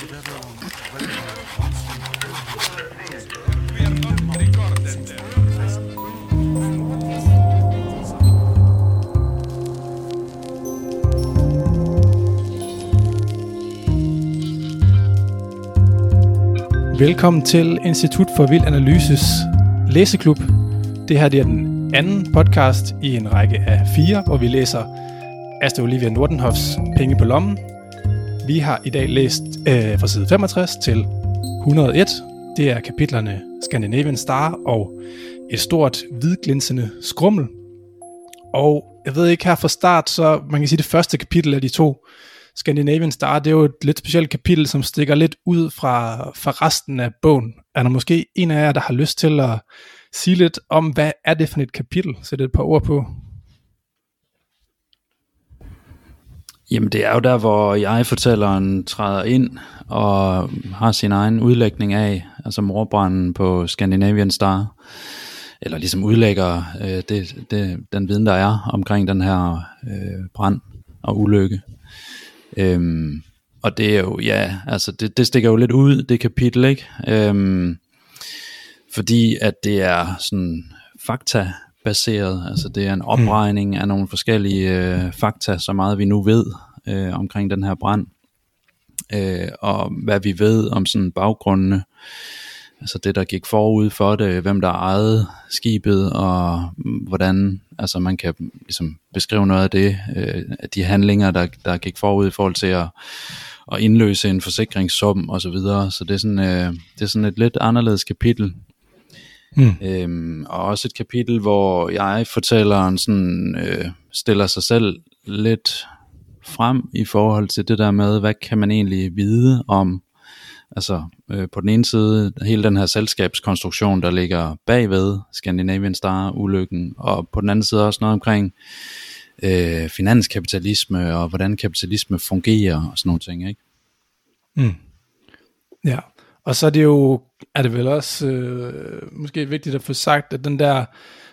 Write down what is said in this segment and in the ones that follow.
Velkommen til Institut for Vild Analyses læseklub. Det her det er den anden podcast i en række af fire, hvor vi læser Asta Olivia Nordenhoffs Penge på lommen. Vi har i dag læst øh, fra side 65 til 101. Det er kapitlerne Scandinavian Star og et stort hvidglinsende skrummel. Og jeg ved ikke her fra start, så man kan sige, at det første kapitel af de to Scandinavian Star, det er jo et lidt specielt kapitel, som stikker lidt ud fra, fra resten af bogen. Er der måske en af jer, der har lyst til at sige lidt om, hvad er det for et kapitel? Sætte et par ord på. Jamen det er jo der, hvor jeg fortælleren træder ind og har sin egen udlægning af, altså morbranden på Scandinavian Star, eller ligesom udlægger øh, det, det, den viden, der er omkring den her øh, brand og ulykke. Øhm, og det er jo, ja, altså det, det stikker jo lidt ud, det kapitel, ikke? Øhm, fordi at det er sådan fakta baseret, altså det er en opregning af nogle forskellige øh, fakta, så meget vi nu ved øh, omkring den her brand, øh, og hvad vi ved om sådan baggrundene, altså det der gik forud for det, hvem der ejede skibet, og hvordan altså man kan ligesom beskrive noget af det, øh, de handlinger, der, der gik forud i forhold til at, at indløse en forsikringssum og så videre. Så det er sådan, øh, det er sådan et lidt anderledes kapitel. Mm. Øhm, og også et kapitel, hvor jeg fortælleren sådan, øh, stiller sig selv lidt frem i forhold til det der med, hvad kan man egentlig vide om Altså øh, på den ene side hele den her selskabskonstruktion, der ligger bagved Scandinavian Star-ulykken, og på den anden side også noget omkring øh, finanskapitalisme og hvordan kapitalisme fungerer og sådan nogle ting, ikke? Mm. Ja, og så er det jo, er det vel også øh, måske vigtigt at få sagt, at den der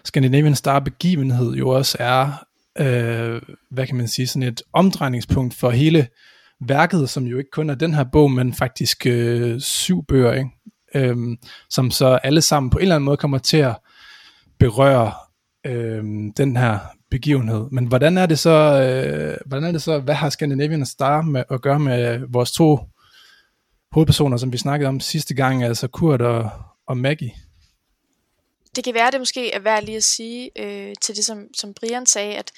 Scandinavian Star begivenhed jo også er, øh, hvad kan man sige, sådan et omdrejningspunkt for hele værket, som jo ikke kun er den her bog, men faktisk øh, syv bøger, ikke? Øhm, som så alle sammen på en eller anden måde kommer til at berøre øhm, den her begivenhed. Men hvordan er det så, øh, hvordan er det så, hvad har Scandinavian Star med at gøre med vores to hovedpersoner, som vi snakkede om sidste gang, altså Kurt og, og Maggie? Det kan være, det måske er værd lige at sige øh, til det, som, som Brian sagde, at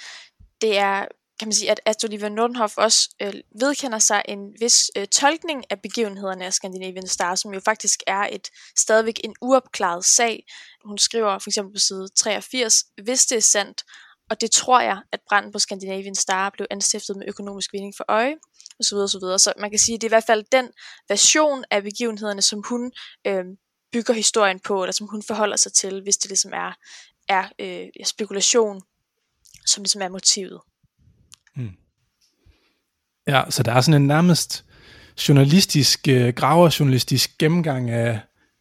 det er kan man sige, at Astrid Olivia Nordenhoff også øh, vedkender sig en vis øh, tolkning af begivenhederne af Scandinavian Star, som jo faktisk er et stadigvæk en uopklaret sag. Hun skriver for eksempel på side 83, hvis det er sandt, og det tror jeg, at branden på Scandinavian Star blev anstiftet med økonomisk vinding for øje, osv. osv. Så man kan sige, at det er i hvert fald den version af begivenhederne, som hun øh, bygger historien på, eller som hun forholder sig til, hvis det ligesom er, er øh, spekulation, som ligesom er motivet. Mm. Ja, så der er sådan en nærmest journalistisk, øh, graverjournalistisk gennemgang af,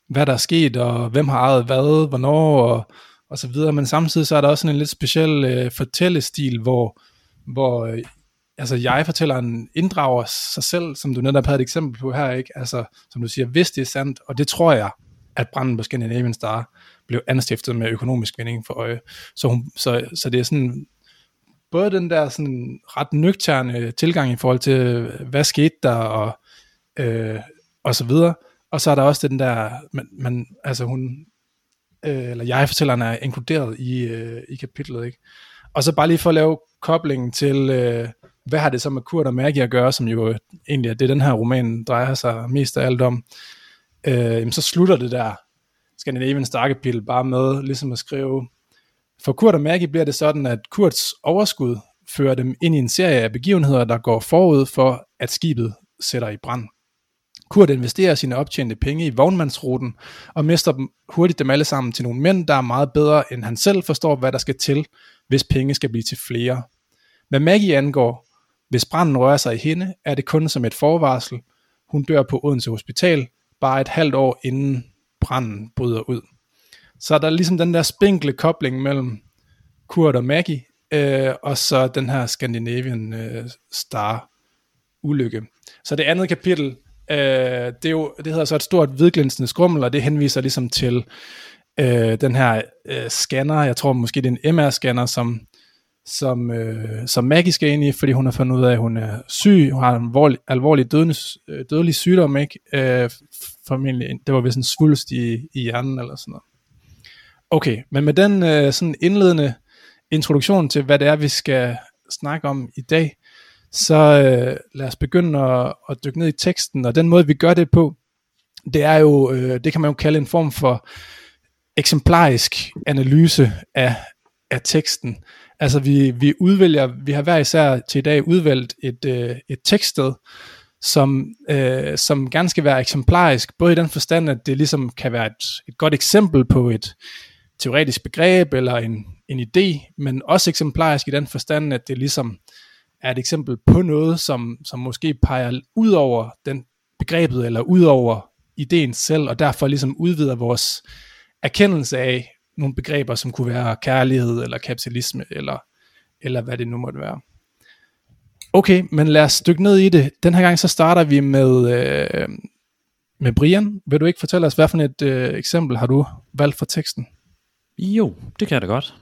hvad der er sket, og hvem har ejet hvad, hvornår, og, og så videre. Men samtidig så er der også sådan en lidt speciel øh, fortællestil, hvor, hvor øh, altså jeg fortæller en inddrager sig selv, som du netop havde et eksempel på her, ikke? Altså, som du siger, hvis det er sandt, og det tror jeg, at branden på Scandinavian Star blev anstiftet med økonomisk vinding for øje. Så, hun, så, så det er sådan både den der sådan ret nøgterne tilgang i forhold til, hvad skete der, og, øh, og så videre. Og så er der også den der, man, man altså hun, øh, eller jeg fortælleren er inkluderet i, øh, i kapitlet, ikke? Og så bare lige for at lave koblingen til, øh, hvad har det så med Kurt og Maggie at gøre, som jo egentlig er det, den her roman drejer sig mest af alt om. Øh, jamen, så slutter det der Scandinavian Star bare med ligesom at skrive, for Kurt og Maggie bliver det sådan, at Kurts overskud fører dem ind i en serie af begivenheder, der går forud for, at skibet sætter i brand. Kurt investerer sine optjente penge i vognmandsruten og mister dem hurtigt dem alle sammen til nogle mænd, der er meget bedre end han selv forstår, hvad der skal til, hvis penge skal blive til flere. Hvad Maggie angår, hvis branden rører sig i hende, er det kun som et forvarsel. Hun dør på Odense Hospital, bare et halvt år inden branden bryder ud. Så er der ligesom den der spinkle kobling mellem Kurt og Maggie, øh, og så den her Scandinavian øh, Star ulykke. Så det andet kapitel Øh, det, er jo, det hedder så et stort hvidglinsende skrummel, og det henviser ligesom til øh, den her øh, scanner, jeg tror måske det er en MR-scanner, som, som, øh, som Maggie skal ind i, fordi hun har fundet ud af, at hun er syg, hun har en alvorlig, alvorlig dødende, øh, dødelig sygdom, ikke? Øh, formentlig, det var vist en svulst i, i hjernen eller sådan noget. Okay, men med den øh, sådan indledende introduktion til, hvad det er, vi skal snakke om i dag, så øh, lad os begynde at, at dykke ned i teksten, og den måde, vi gør det på, det er jo, øh, det kan man jo kalde en form for eksemplarisk analyse af, af teksten. Altså vi, vi udvælger, vi har hver især til i dag udvalgt et, øh, et tekststed, som, øh, som gerne skal være eksemplarisk, både i den forstand, at det ligesom kan være et, et godt eksempel på et teoretisk begreb eller en, en idé, men også eksemplarisk i den forstand, at det ligesom er et eksempel på noget, som, som måske peger ud over den begrebet, eller ud over ideen selv, og derfor ligesom udvider vores erkendelse af nogle begreber, som kunne være kærlighed, eller kapitalisme, eller, eller hvad det nu måtte være. Okay, men lad os dykke ned i det. Den her gang så starter vi med, øh, med Brian. Vil du ikke fortælle os, hvad for et øh, eksempel har du valgt for teksten? Jo, det kan jeg da godt.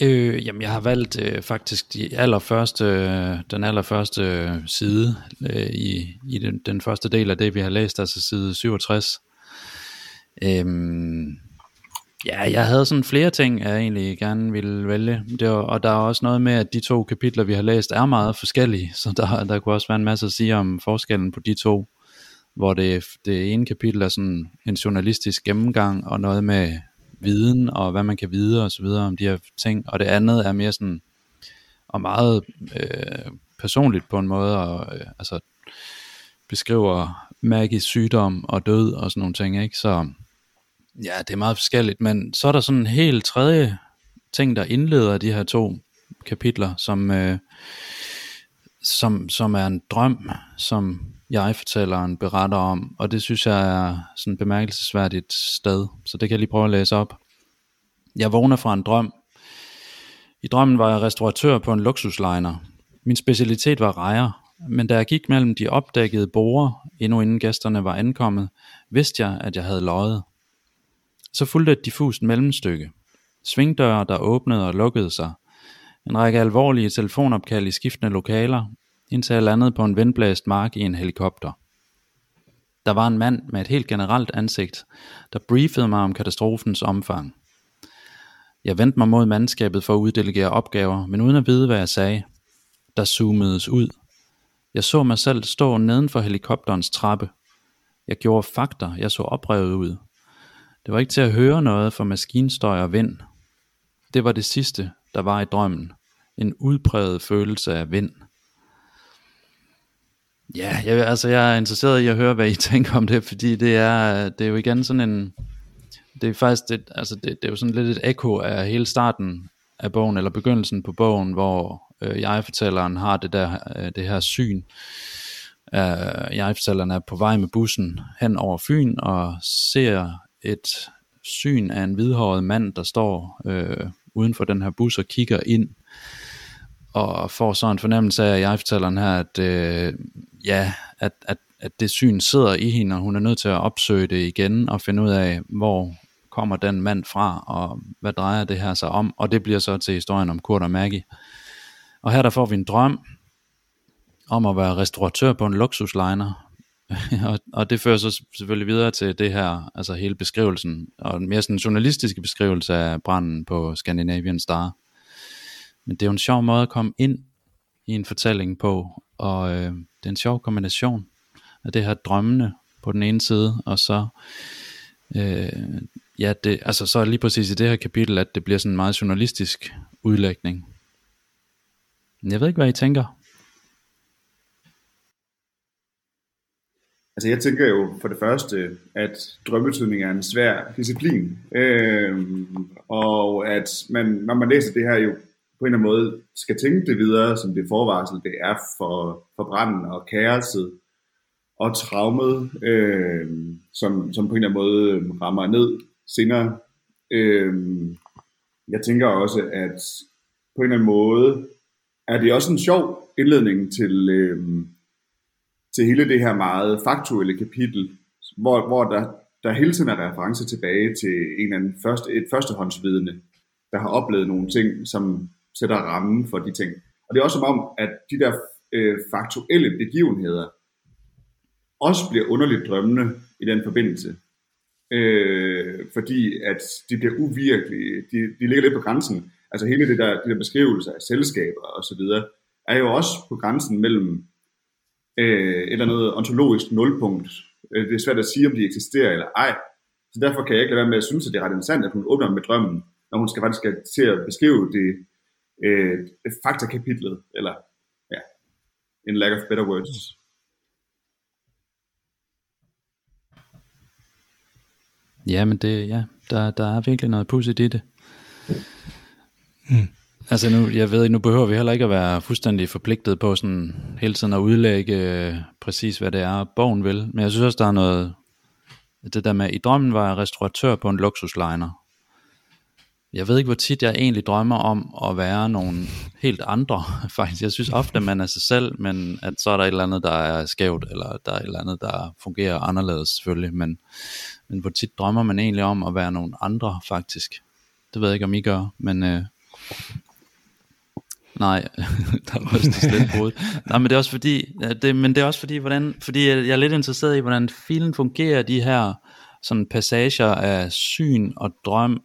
Øh, jamen, jeg har valgt øh, faktisk de allerførste, øh, den allerførste øh, side øh, i, i den, den første del af det, vi har læst, altså side 67. Øhm, ja, jeg havde sådan flere ting, jeg egentlig gerne ville vælge. Det var, og der er også noget med, at de to kapitler, vi har læst, er meget forskellige. Så der, der kunne også være en masse at sige om forskellen på de to. Hvor det, det ene kapitel er sådan en journalistisk gennemgang, og noget med viden, og hvad man kan vide og så videre om de her ting. Og det andet er mere sådan, og meget øh, personligt på en måde, og øh, altså beskriver magisk sygdom og død og sådan nogle ting, ikke? Så ja, det er meget forskelligt, men så er der sådan en helt tredje ting, der indleder de her to kapitler, som, øh, som, som er en drøm, som jeg-fortælleren beretter om, og det synes jeg er sådan et bemærkelsesværdigt sted, så det kan jeg lige prøve at læse op. Jeg vågner fra en drøm. I drømmen var jeg restauratør på en luksusliner. Min specialitet var rejer, men da jeg gik mellem de opdækkede borer, endnu inden gæsterne var ankommet, vidste jeg, at jeg havde løjet. Så fulgte et diffust mellemstykke. Svingdøre, der åbnede og lukkede sig. En række alvorlige telefonopkald i skiftende lokaler, indtil jeg landede på en vindblæst mark i en helikopter. Der var en mand med et helt generelt ansigt, der briefede mig om katastrofens omfang. Jeg vendte mig mod mandskabet for at uddelegere opgaver, men uden at vide, hvad jeg sagde. Der zoomedes ud. Jeg så mig selv stå neden for helikopterens trappe. Jeg gjorde fakter, jeg så oprevet ud. Det var ikke til at høre noget for maskinstøj og vind. Det var det sidste, der var i drømmen. En udpræget følelse af vind. Ja, jeg, altså jeg er interesseret i at høre, hvad I tænker om det, fordi det er, det er jo igen sådan en, det er faktisk, det, altså det, det er jo sådan lidt et ekko af hele starten af bogen, eller begyndelsen på bogen, hvor øh, jeg-fortælleren har det der, øh, det her syn. Øh, jeg-fortælleren er på vej med bussen hen over Fyn, og ser et syn af en hvidhåret mand, der står øh, uden for den her bus og kigger ind, og får så en fornemmelse af, jeg-fortælleren her, at øh, ja, at, at, at det syn sidder i hende, og hun er nødt til at opsøge det igen, og finde ud af, hvor kommer den mand fra, og hvad drejer det her sig om, og det bliver så til historien om Kurt og Maggie. Og her der får vi en drøm om at være restauratør på en luksusliner, og, og det fører så selvfølgelig videre til det her, altså hele beskrivelsen, og en mere sådan journalistiske beskrivelse af branden på Scandinavian Star. Men det er jo en sjov måde at komme ind i en fortælling på, og øh, det er en sjov kombination af det her drømmende på den ene side, og så øh, ja, det, altså så er lige præcis i det her kapitel, at det bliver sådan en meget journalistisk udlægning. Jeg ved ikke, hvad I tænker. Altså jeg tænker jo for det første, at drømmetydning er en svær disciplin, øhm, og at man, når man læser det her jo på en eller anden måde skal tænke det videre, som det forvarsel det er for, for branden og kaoset og traumet, øh, som, som på en eller anden måde øhm, rammer ned senere. Øh, jeg tænker også, at på en eller anden måde er det også en sjov indledning til, øh, til hele det her meget faktuelle kapitel, hvor, hvor der, der hele tiden er reference tilbage til en eller anden første, et førstehåndsvidende, der har oplevet nogle ting, som sætter rammen for de ting. Og det er også som om, at de der øh, faktuelle begivenheder også bliver underligt drømmende i den forbindelse. Øh, fordi at de bliver uvirkelige, de, de ligger lidt på grænsen. Altså hele det der, de der beskrivelser af selskaber og så videre, er jo også på grænsen mellem øh, et eller andet ontologisk nulpunkt. Øh, det er svært at sige, om de eksisterer eller ej. Så derfor kan jeg ikke lade være med at synes, at det er ret interessant, at hun åbner med drømmen, når hun skal faktisk til at beskrive det øh, faktakapitlet, eller ja, in lack of better words. Ja, men det, ja, der, der er virkelig noget pudsigt i det. Mm. Altså nu, jeg ved nu behøver vi heller ikke at være fuldstændig forpligtet på sådan hele tiden at udlægge øh, præcis, hvad det er, bogen vil. Men jeg synes også, der er noget, det der med, i drømmen var jeg restauratør på en luksusliner. Jeg ved ikke, hvor tit jeg egentlig drømmer om at være nogle helt andre, faktisk. Jeg synes ofte, at man er sig selv, men at så er der et eller andet, der er skævt, eller der er et eller andet, der fungerer anderledes selvfølgelig. Men, men hvor tit drømmer man egentlig om at være nogle andre, faktisk. Det ved jeg ikke, om I gør, men... Øh, Nej, der er også lidt brud. Nej, men det er også fordi, det, men det er også fordi, hvordan, fordi jeg, jeg er lidt interesseret i, hvordan filen fungerer, de her sådan passager af syn og drøm,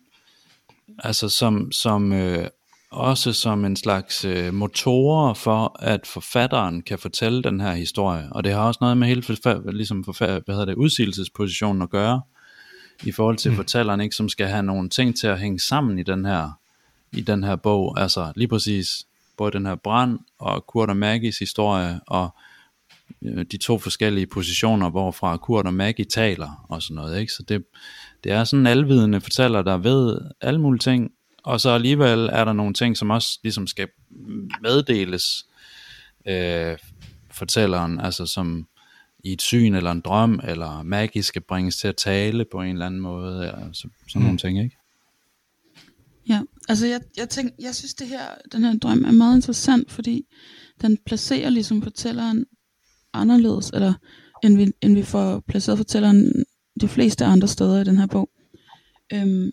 altså som, som øh, også som en slags øh, motorer for, at forfatteren kan fortælle den her historie. Og det har også noget med hele forfa- ligesom forfa- hvad hedder det, udsigelsespositionen at gøre, i forhold til mm. fortælleren, ikke, som skal have nogle ting til at hænge sammen i den her i den her bog. Altså lige præcis både den her brand og Kurt og Maggies historie og øh, de to forskellige positioner, hvorfra Kurt og Maggie taler og sådan noget. Ikke? Så det, det er sådan en alvidende fortæller, der ved alle mulige ting, og så alligevel er der nogle ting, som også ligesom skal meddeles øh, fortælleren, altså som i et syn eller en drøm, eller Maggie skal bringes til at tale på en eller anden måde, eller så, sådan mm. nogle ting, ikke? Ja, altså jeg, jeg, tænk, jeg synes det her, den her drøm er meget interessant, fordi den placerer ligesom fortælleren anderledes, eller end vi, end vi får placeret fortælleren de fleste andre steder i den her bog. Øhm,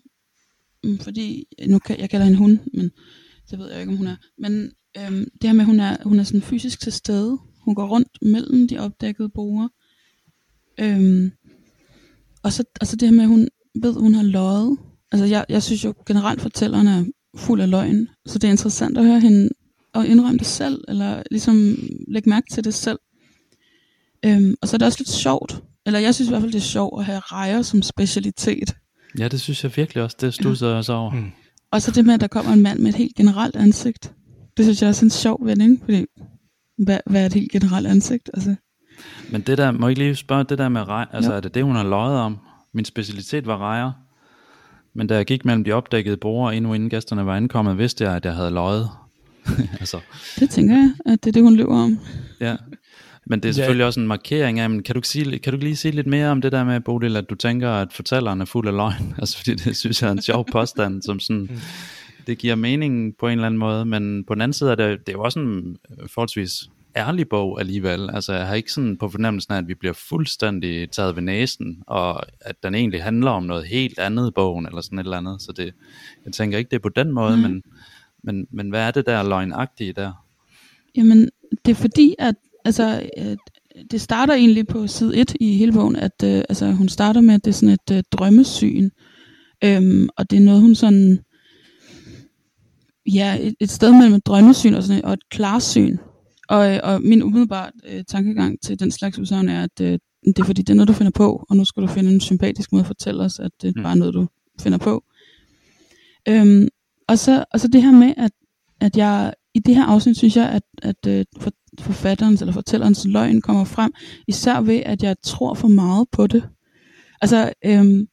mm, fordi, nu kan, jeg kalder hende hun, men det ved jeg ikke, om hun er. Men øhm, det her med, at hun er, hun er sådan fysisk til stede. Hun går rundt mellem de opdækkede borer. Øhm, og, så, og så det her med, at hun ved, at hun har løjet. Altså jeg, jeg synes jo generelt, fortælleren er fuld af løgn. Så det er interessant at høre hende og indrømme det selv, eller ligesom lægge mærke til det selv. Øhm, og så er det også lidt sjovt, eller jeg synes i hvert fald, det er sjovt at have rejer som specialitet. Ja, det synes jeg virkelig også. Det stusser jeg også over. Mm. Og så det med, at der kommer en mand med et helt generelt ansigt. Det synes jeg også er en sjov vending, fordi hvad, hvad er et helt generelt ansigt? Altså. Men det der, må jeg lige spørge, det der med rejer, altså ja. er det det, hun har løjet om? Min specialitet var rejer. Men da jeg gik mellem de opdækkede borer, endnu inden gæsterne var ankommet, vidste jeg, at jeg havde løjet. altså. Det tænker jeg, at det er det, hun løber om. Ja, men det er selvfølgelig ja. også en markering af, men kan du, sige, kan du lige sige lidt mere om det der med, Bodil, at du tænker, at fortælleren er fuld af løgn? Altså, fordi det synes jeg er en sjov påstand, som sådan, mm. det giver mening på en eller anden måde, men på den anden side er det, det er jo også en forholdsvis ærlig bog alligevel. Altså, jeg har ikke sådan på fornemmelsen af, at vi bliver fuldstændig taget ved næsen, og at den egentlig handler om noget helt andet bogen, eller sådan et eller andet. Så det, jeg tænker ikke, det er på den måde, mm. men, men, men hvad er det der løgnagtige der? Jamen, det er fordi, at altså, øh, det starter egentlig på side 1 i hele bogen, at øh, altså, hun starter med, at det er sådan et øh, drømmesyn. Øhm, og det er noget, hun sådan, ja, et, et sted mellem et drømmesyn og, sådan, og et klarsyn. Og, øh, og min umiddelbare øh, tankegang til den slags udsagn er, at øh, det er fordi, det er noget, du finder på, og nu skal du finde en sympatisk måde at fortælle os, at det er mm. bare noget, du finder på. Øhm, og, så, og så det her med, at, at jeg i det her afsnit synes jeg, at, at øh, for, forfatterens eller fortællerens løgn kommer frem, især ved, at jeg tror for meget på det. Altså, øhm,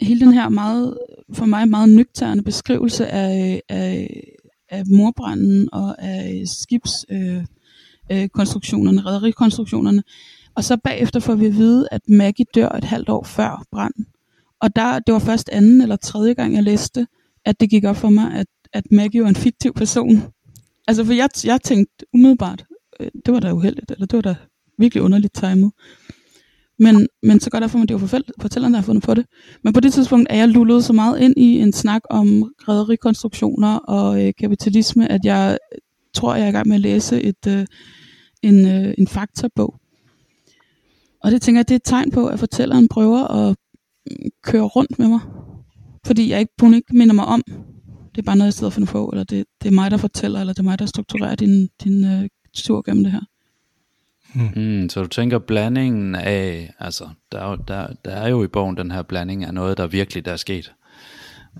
hele den her meget, for mig meget nøgterne beskrivelse af, af, af morbranden og af skibskonstruktionerne, øh, øh, konstruktionerne, rædderikonstruktionerne, og så bagefter får vi at vide, at Maggie dør et halvt år før branden. Og der, det var først anden eller tredje gang, jeg læste, at det gik op for mig, at, at Maggie var en fiktiv person. Altså, for jeg, jeg tænkte umiddelbart, øh, det var da uheldigt, eller det var da virkelig underligt timet. Men, men så går derfor, at det jo fortælleren, der har fundet på det. Men på det tidspunkt er jeg lullet så meget ind i en snak om rædderikonstruktioner og øh, kapitalisme, at jeg øh, tror, jeg er i gang med at læse et, øh, en, øh, en faktabog. Og det tænker jeg, det er et tegn på, at fortælleren prøver at mm, køre rundt med mig. Fordi jeg ikke, hun ikke minder mig om, det er bare noget, jeg sidder og finder på, eller det, det er mig, der fortæller, eller det er mig, der strukturerer din, din øh, tur gennem det her. Hmm. Mm, så du tænker blandingen af, altså der, der, der er jo i bogen den her blanding af noget, der virkelig der er sket,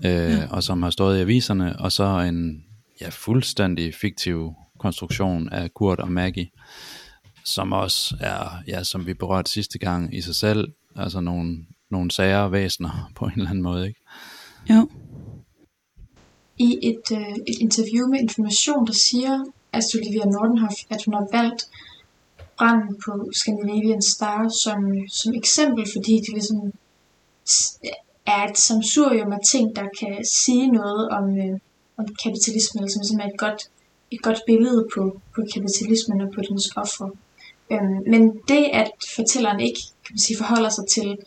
øh, ja. og som har stået i aviserne, og så en ja, fuldstændig fiktiv konstruktion af Kurt og Maggie, som også er, ja, som vi berørte sidste gang i sig selv, altså nogle, nogle sager og væsener på en eller anden måde, ikke? Jo. I et, øh, et interview med Information, der siger Astrid Olivia Nordenhoff, at hun har valgt branden på Scandinavian Star som, som eksempel, fordi det ligesom er et samsurium af ting, der kan sige noget om, øh, om kapitalismen, eller som ligesom er et godt, et godt billede på, på kapitalismen og på dens offer. Øhm, men det, at fortælleren ikke kan man sige, forholder sig til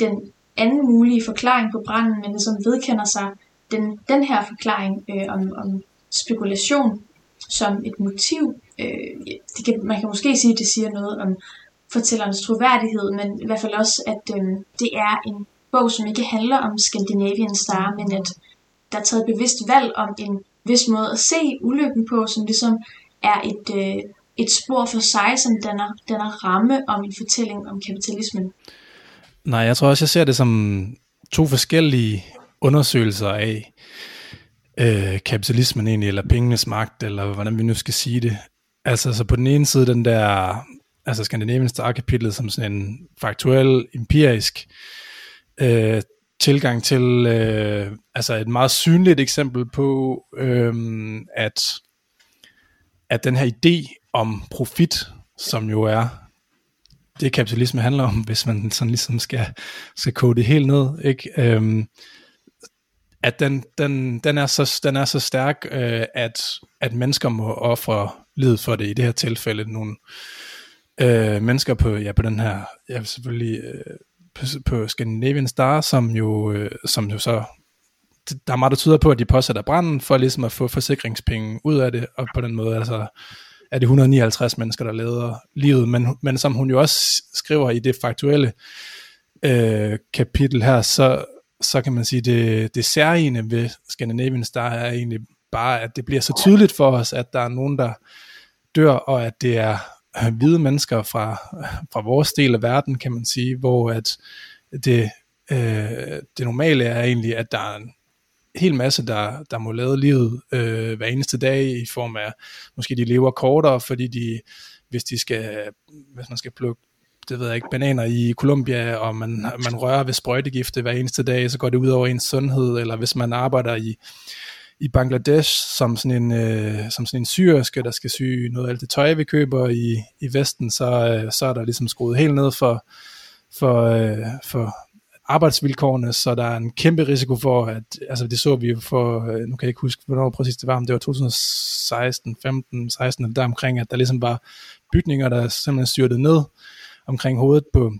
den anden mulige forklaring på branden, men ligesom vedkender sig den, den her forklaring øh, om, om spekulation som et motiv, øh, det kan, man kan måske sige, at det siger noget om fortællerens troværdighed, men i hvert fald også, at øh, det er en bog, som ikke handler om Scandinavian Star, men at der er taget et bevidst valg om en vis måde at se ulykken på, som ligesom er et, øh, et spor for sig, som danner, danner ramme om en fortælling om kapitalismen. Nej, jeg tror også, jeg ser det som to forskellige undersøgelser af øh, kapitalismen egentlig, eller pengenes magt, eller hvordan vi nu skal sige det. Altså, så på den ene side den der, altså Skandinaviens Star-kapitlet som sådan en faktuel, empirisk øh, tilgang til, øh, altså et meget synligt eksempel på, øh, at, at den her idé om profit, som jo er det kapitalisme handler om, hvis man sådan ligesom skal, skal kode det helt ned, ikke? Øhm, at den, den, den, er så, den er så stærk, øh, at, at mennesker må ofre led for det, i det her tilfælde. Nogle øh, mennesker på, ja, på den her, ja, selvfølgelig øh, på, på Scandinavian Star, som jo, øh, som jo så, der er meget, der tyder på, at de påsætter branden, for ligesom at få forsikringspenge ud af det, og på den måde, altså, er det 159 mennesker, der leder livet, men, men som hun jo også skriver i det faktuelle øh, kapitel her, så, så kan man sige, det, det særlige ved Scandinavian Star er egentlig bare, at det bliver så tydeligt for os, at der er nogen, der dør, og at det er øh, hvide mennesker fra, fra vores del af verden, kan man sige, hvor at det, øh, det normale er egentlig, at der er en hel masse, der, der må lade livet øh, hver eneste dag i form af, måske de lever kortere, fordi de, hvis de skal, hvis man skal plukke det ved jeg ikke, bananer i Colombia, og man, man rører ved sprøjtegifte hver eneste dag, så går det ud over ens sundhed, eller hvis man arbejder i, i Bangladesh som sådan en, øh, som sådan en syrske, der skal sy noget af alt det tøj, vi køber i, i Vesten, så, øh, så er der ligesom skruet helt ned for, for, øh, for arbejdsvilkårene, så der er en kæmpe risiko for, at, altså det så vi for, øh, nu kan jeg ikke huske, hvornår præcis det var, men det var 2016, 15, 16, eller der omkring, at der ligesom var bygninger, der simpelthen styrtede ned, omkring hovedet på,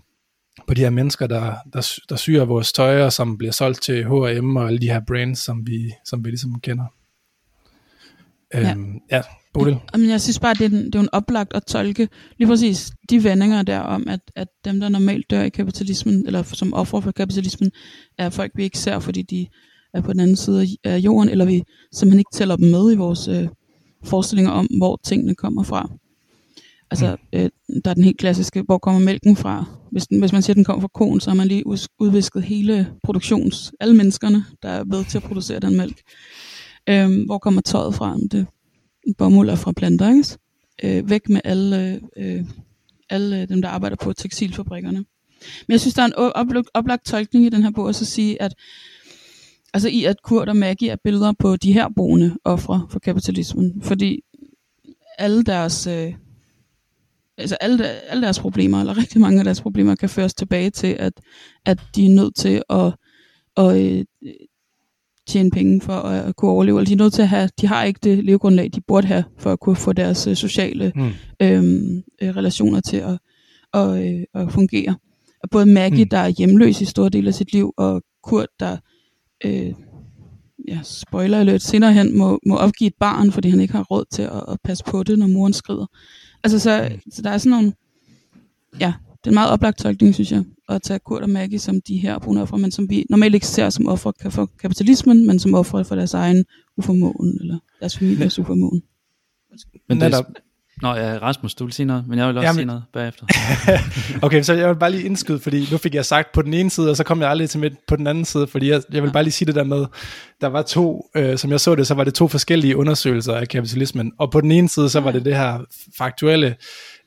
på de her mennesker, der, der, der syr vores tøj, og som bliver solgt til H&M og alle de her brands, som vi, som vi ligesom kender. Ja. Øhm, ja, Bodil? Jamen, jeg synes bare, det er, en, det er en oplagt at tolke lige præcis de vendinger der om, at, at dem, der normalt dør i kapitalismen, eller som offer for kapitalismen, er folk, vi ikke ser, fordi de er på den anden side af jorden, eller vi simpelthen ikke tæller dem med i vores øh, forestillinger om, hvor tingene kommer fra. Altså, mm. øh, der er den helt klassiske, hvor kommer mælken fra? Hvis, den, hvis man siger, at den kommer fra konen, så har man lige udvisket hele produktions, alle menneskerne, der er ved til at producere den mælk. Øh, hvor kommer tøjet fra? Det bomuld er fra planter, ikke? Øh, væk med alle, øh, alle dem, der arbejder på tekstilfabrikkerne. Men jeg synes, der er en oplagt, oplagt tolkning i den her bog, at sige, at altså i at Kurt og Maggie er billeder på de her boende ofre for kapitalismen, fordi alle deres øh, altså alle, alle deres problemer, eller rigtig mange af deres problemer, kan føres tilbage til, at, at de er nødt til at, at, at, øh, tjene penge for at, at kunne overleve. Eller de er nødt til at have, de har ikke det levegrundlag, de burde have, for at kunne få deres øh, sociale Mm. øhm, øh, relationer til at, og, øh, at fungere. Og både Maggie, Mm. der er hjemløs i store dele af sit liv, og Kurt, der, øh, ja, spoiler alert, senere hen må, må opgive et barn, fordi han ikke har råd til at, at passe på det, når moren skrider. Altså, så, så der er sådan nogle, ja, det er en meget oplagt tolkning, synes jeg, at tage Kurt og Maggie som de her brune ofre, men som vi normalt ikke ser som ofre for kapitalismen, men som ofre for deres egen uformåen, eller deres familiers uformåen. Men det. Nå ja, Rasmus, du vil sige noget, men jeg vil også Jamen- sige noget bagefter. Okay, så jeg vil bare lige indskyde, fordi nu fik jeg sagt på den ene side, og så kom jeg aldrig til midt på den anden side, fordi jeg, jeg vil bare lige sige det der med, der var to, øh, som jeg så det, så var det to forskellige undersøgelser af kapitalismen, og på den ene side, så var det det her faktuelle,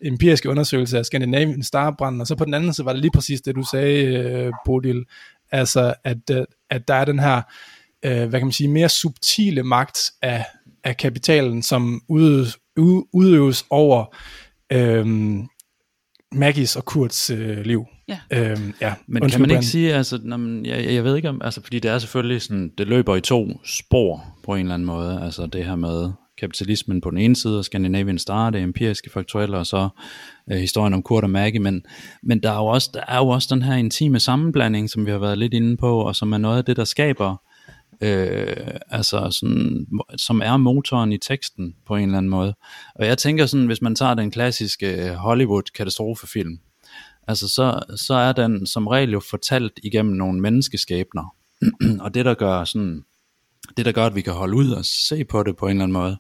empiriske undersøgelse af Scandinavian Starbrand, og så på den anden side var det lige præcis det, du sagde, øh, Bodil, altså at, øh, at der er den her, øh, hvad kan man sige, mere subtile magt af, af kapitalen, som udøves, ud- udøves over øhm, Maggies og Kurts øh, liv. Ja. Øhm, ja. Men Undskyld, kan man ikke sige, altså, når man, jeg, jeg ved ikke om, altså fordi det er selvfølgelig sådan, det løber i to spor på en eller anden måde, altså det her med kapitalismen på den ene side, og Scandinavian Star, det empiriske faktuelle, og så øh, historien om Kurt og Maggie, men, men der, er jo også, der er jo også den her intime sammenblanding, som vi har været lidt inde på, og som er noget af det, der skaber, øh, altså sådan, som er motoren i teksten på en eller anden måde. Og jeg tænker sådan, hvis man tager den klassiske øh, Hollywood-katastrofefilm, altså så, så er den som regel jo fortalt igennem nogle menneskeskæbner. og det der gør sådan, det der gør, at vi kan holde ud og se på det på en eller anden måde,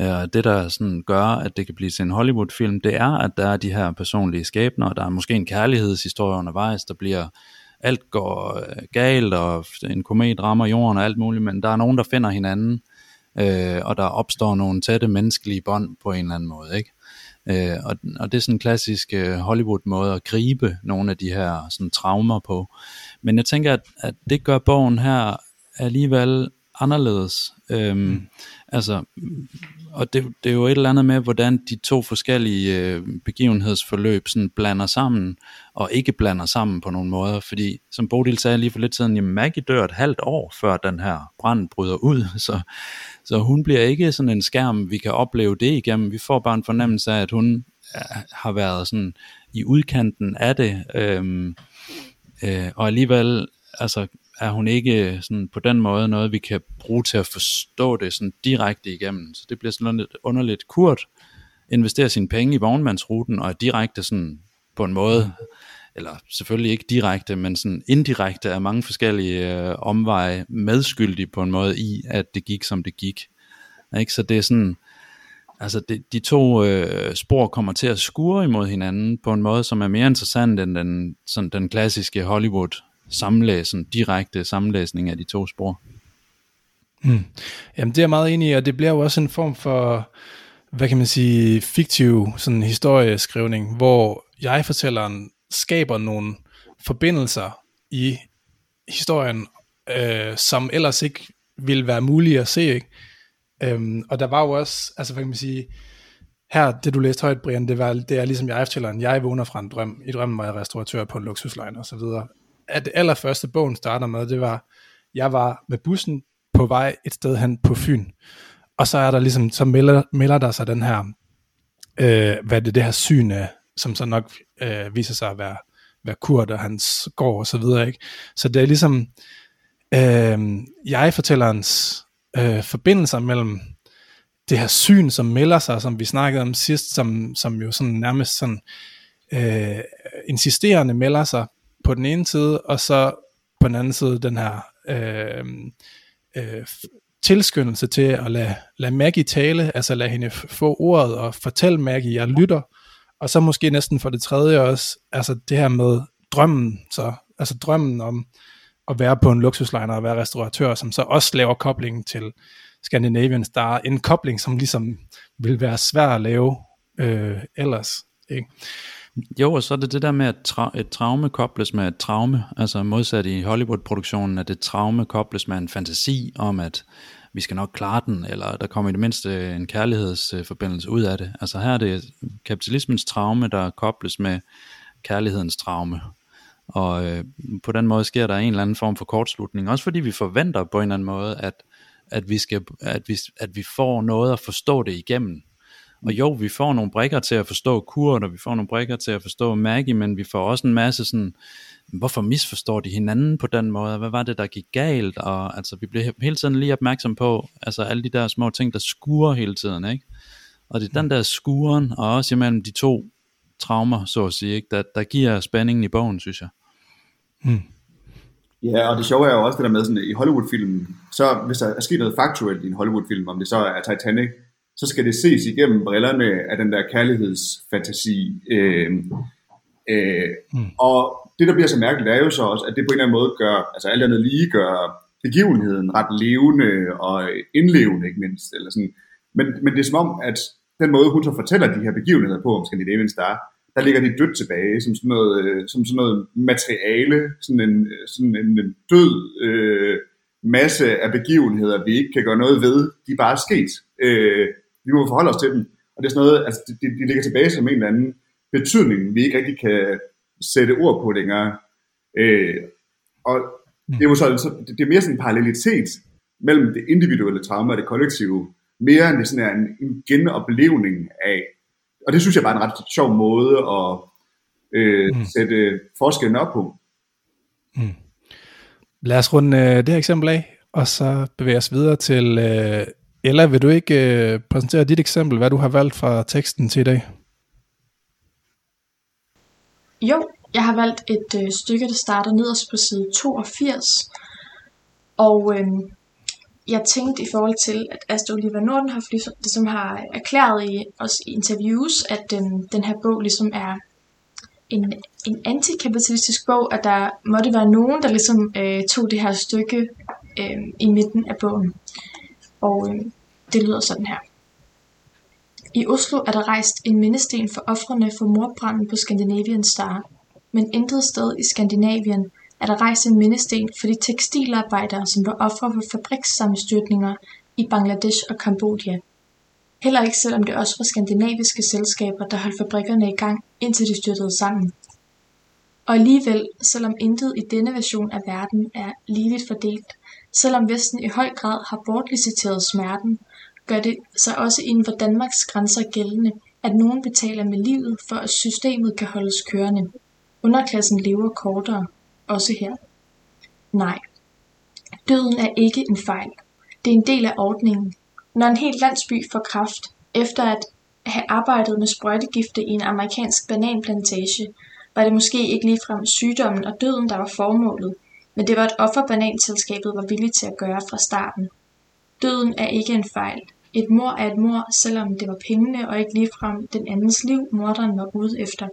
øh, det der sådan gør, at det kan blive til en Hollywood-film, det er, at der er de her personlige skæbner, og der er måske en kærlighedshistorie undervejs, der bliver, alt går øh, galt, og en komet rammer jorden og alt muligt, men der er nogen, der finder hinanden, øh, og der opstår nogle tætte menneskelige bånd på en eller anden måde, ikke? Øh, og, og det er sådan en klassisk øh, Hollywood-måde at gribe nogle af de her sådan, traumer på. Men jeg tænker, at, at det gør bogen her alligevel anderledes. Øhm, mm. Altså, og det, det er jo et eller andet med, hvordan de to forskellige øh, begivenhedsforløb sådan blander sammen, og ikke blander sammen på nogle måder, fordi som Bodil sagde lige for lidt siden, jamen Maggie dør et halvt år før den her brand bryder ud, så, så hun bliver ikke sådan en skærm, vi kan opleve det igennem, vi får bare en fornemmelse af, at hun øh, har været sådan i udkanten af det, øhm, øh, og alligevel altså, er hun ikke øh, sådan på den måde noget, vi kan bruge til at forstå det sådan direkte igennem. Så det bliver sådan lidt underligt. Kurt investerer sine penge i vognmandsruten og er direkte sådan på en måde, eller selvfølgelig ikke direkte, men sådan indirekte af mange forskellige øh, omveje medskyldig på en måde i, at det gik som det gik. Ikke? Så det er sådan, altså de, de to øh, spor kommer til at skure imod hinanden på en måde, som er mere interessant end den, sådan den klassiske Hollywood sammenlæsen, direkte sammenlæsning af de to spor. Mm. Jamen det er jeg meget enig i, og det bliver jo også en form for, hvad kan man sige, fiktiv sådan historieskrivning, hvor jeg-fortælleren skaber nogle forbindelser i historien, øh, som ellers ikke ville være mulige at se. Ikke? Øhm, og der var jo også, altså hvad kan man sige, her, det du læste højt, Brian, det, var, det er ligesom jeg-fortælleren, jeg vågner fra en drøm, i drømmen var jeg restauratør på en luksuslejr og så videre. At det allerførste bogen starter med, det var, jeg var med bussen på vej et sted hen på Fyn, og så er der ligesom, så melder, melder der sig den her, øh, hvad det, det her syn af, som så nok øh, viser sig at være, være Kurt og hans gård og så videre, ikke? Så det er ligesom, øh, jeg-fortællerens øh, forbindelser mellem det her syn, som melder sig, som vi snakkede om sidst, som, som jo sådan nærmest sådan øh, insisterende melder sig på den ene side, og så på den anden side den her øh, øh, tilskyndelse til at lade, lade Maggie tale, altså lade hende få ordet og fortælle Maggie, jeg lytter, og så måske næsten for det tredje også, altså det her med drømmen, så, altså drømmen om at være på en luksuslejner og være restauratør, som så også laver koblingen til Scandinavian Star, en kobling, som ligesom vil være svær at lave øh, ellers. Ikke? Jo, og så er det det der med, at tra- et traume kobles med et traume, altså modsat i Hollywood-produktionen, at et traume kobles med en fantasi om, at vi skal nok klare den, eller der kommer i det mindste en kærlighedsforbindelse ud af det. Altså her er det kapitalismens traume, der kobles med kærlighedens traume. Og øh, på den måde sker der en eller anden form for kortslutning, også fordi vi forventer på en eller anden måde, at, at, vi, skal, at, vi, at vi får noget at forstå det igennem. Og jo, vi får nogle brikker til at forstå Kurt, og vi får nogle brikker til at forstå Maggie, men vi får også en masse sådan, hvorfor misforstår de hinanden på den måde? Hvad var det, der gik galt? Og altså, vi bliver hele tiden lige opmærksom på, altså alle de der små ting, der skurer hele tiden, ikke? Og det er den der skuren, og også imellem de to traumer, så at sige, ikke? Der, der giver spændingen i bogen, synes jeg. Mm. Ja, og det sjove er jo også det der med sådan, i Hollywood-filmen, så hvis der er sket noget faktuelt i en Hollywood-film, om det så er Titanic, så skal det ses igennem brillerne af den der kærlighedsfantasi. Øh, øh, mm. Og det, der bliver så mærkeligt, er jo så også, at det på en eller anden måde gør, altså alt andet lige gør begivenheden ret levende og indlevende, ikke mindst. Eller sådan. Men, men det er som om, at den måde, hun så fortæller de her begivenheder på om Scandinavian Star, der ligger de dødt tilbage, som sådan noget, øh, som sådan noget materiale, sådan en, sådan en, en død øh, masse af begivenheder, vi ikke kan gøre noget ved, de er bare sket. Øh, vi må forholde os til dem. Og det er sådan noget, altså de, de ligger tilbage som en eller anden betydning, vi ikke rigtig kan sætte ord på længere. Øh, og det er jo så, så det er mere sådan en parallelitet mellem det individuelle trauma og det kollektive, mere end det sådan er en, en genoplevning af. Og det synes jeg bare er en ret sjov måde at øh, mm. sætte forskellen op på. Mm. Lad os runde øh, det her eksempel af, og så bevæge os videre til øh, eller Vil du ikke øh, præsentere dit eksempel, hvad du har valgt fra teksten til i dag? Jo, jeg har valgt et øh, stykke, der starter nederst på side 82. Og øh, jeg tænkte i forhold til, at Astrid Oliver Nordenhoff ligesom, ligesom har erklæret i, os i interviews, at øh, den her bog ligesom er en, en antikapitalistisk bog, at der måtte være nogen, der ligesom øh, tog det her stykke øh, i midten af bogen. Og øh, det lyder sådan her. I Oslo er der rejst en mindesten for ofrene for mordbranden på Scandinavian Star, men intet sted i Skandinavien er der rejst en mindesten for de tekstilarbejdere, som var ofre for fabrikssammenstyrtninger i Bangladesh og Kambodja. Heller ikke selvom det også var skandinaviske selskaber, der holdt fabrikkerne i gang, indtil de styrtede sammen. Og alligevel, selvom intet i denne version af verden er ligeligt fordelt, selvom Vesten i høj grad har bortliciteret smerten, gør det sig også inden for Danmarks grænser gældende, at nogen betaler med livet for at systemet kan holdes kørende. Underklassen lever kortere, også her. Nej, døden er ikke en fejl. Det er en del af ordningen. Når en hel landsby får kraft, efter at have arbejdet med sprøjtegifte i en amerikansk bananplantage, var det måske ikke ligefrem sygdommen og døden, der var formålet, men det var et offer bananselskabet var villig til at gøre fra starten. Døden er ikke en fejl. Et mor er et mor, selvom det var pengene og ikke ligefrem den andens liv, morderen var ude efter.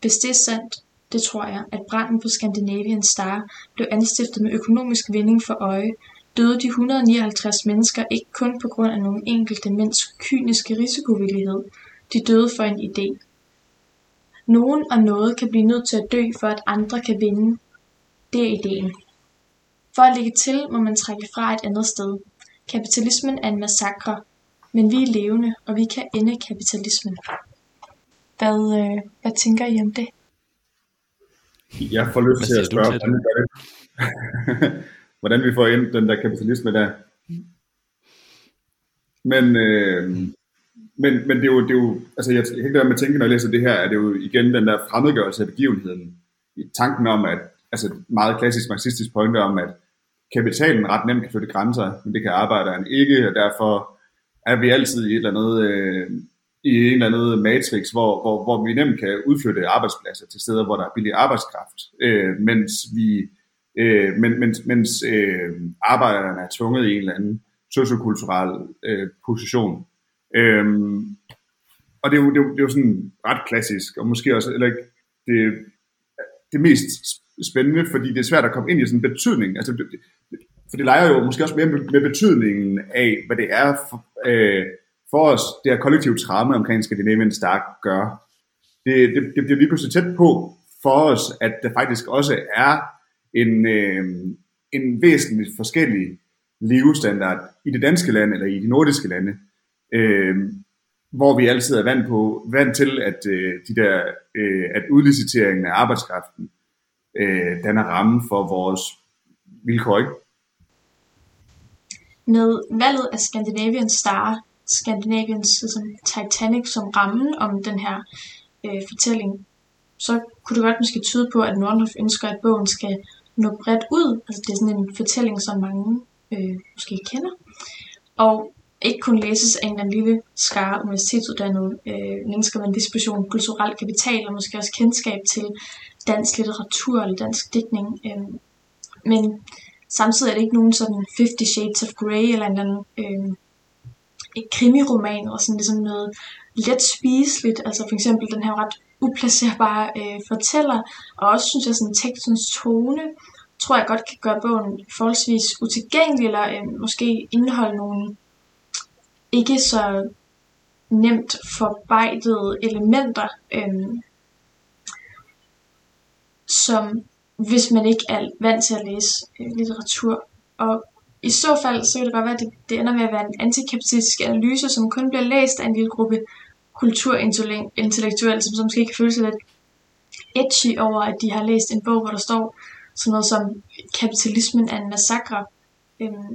Hvis det er sandt, det tror jeg, at branden på Scandinavian Star blev anstiftet med økonomisk vinding for øje, døde de 159 mennesker ikke kun på grund af nogle enkelte mænds kyniske risikovillighed. De døde for en idé. Nogen og noget kan blive nødt til at dø, for at andre kan vinde. Det er ideen. For at lægge til, må man trække fra et andet sted. Kapitalismen er en massakre, men vi er levende, og vi kan ende kapitalismen. Hvad, øh, hvad tænker I om det? Jeg får lyst til at spørge, hvordan vi gør det. hvordan vi får ind den der kapitalisme der. Men, øh, men, men det er jo, det er jo altså jeg, kan ikke med at tænke, når jeg læser det her, er det jo igen den der fremmedgørelse af begivenheden. I tanken om, at, altså meget klassisk marxistisk pointe om, at kapitalen ret nemt kan flytte grænser, men det kan arbejderen ikke, og derfor er vi altid i et eller andet, øh, i en eller anden matrix, hvor, hvor, hvor vi nemt kan udflytte arbejdspladser til steder, hvor der er billig arbejdskraft, øh, mens vi øh, men, mens, mens øh, arbejderne er tvunget i en eller anden sociokulturel øh, position. Øh, og det er, jo, det, er jo, det er jo sådan ret klassisk, og måske også eller ikke det, det mest spændende, fordi det er svært at komme ind i sådan en betydning. Altså, det, for det leger jo måske også mere med, med betydningen af, hvad det er for, øh, for os, det her kollektive trauma omkring Scandinavian Stark gør. Det, det, det bliver lige pludselig tæt på for os, at der faktisk også er en, øh, en væsentligt forskellig levestandard i det danske land eller i de nordiske lande, øh, hvor vi altid er vant, på, vant til, at øh, de der, øh, at udliciteringen af arbejdskraften øh, danner ramme for vores vilkår, ikke? Med valget af Scandinavian Star, Scandinavians som Titanic som rammen om den her øh, fortælling, så kunne det godt måske tyde på, at Nordhoff ønsker, at bogen skal nå bredt ud. Altså det er sådan en fortælling, som mange øh, måske kender. Og ikke kun læses af en lille skare universitetsuddannede øh, mennesker med en disposition, kulturel kapital, og måske også kendskab til dansk litteratur eller dansk digtning. Øh, men samtidig er det ikke nogen sådan 50 Shades of Grey eller en eller anden øh, et krimiroman, eller sådan ligesom noget let spiseligt. Altså for eksempel den her ret uplacerbare øh, fortæller, og også synes jeg sådan tekstens tone, tror jeg godt kan gøre bogen forholdsvis utilgængelig, eller øh, måske indeholde nogle ikke så nemt forbejdede elementer, øh, som hvis man ikke er vant til at læse øh, litteratur. Og i så fald, så kan det godt være, at det, det ender med at være en antikapitalistisk analyse, som kun bliver læst af en lille gruppe kulturintellektuelle, som, som måske kan føle sig lidt edgy over, at de har læst en bog, hvor der står sådan noget som kapitalismen er en massakre. Øhm,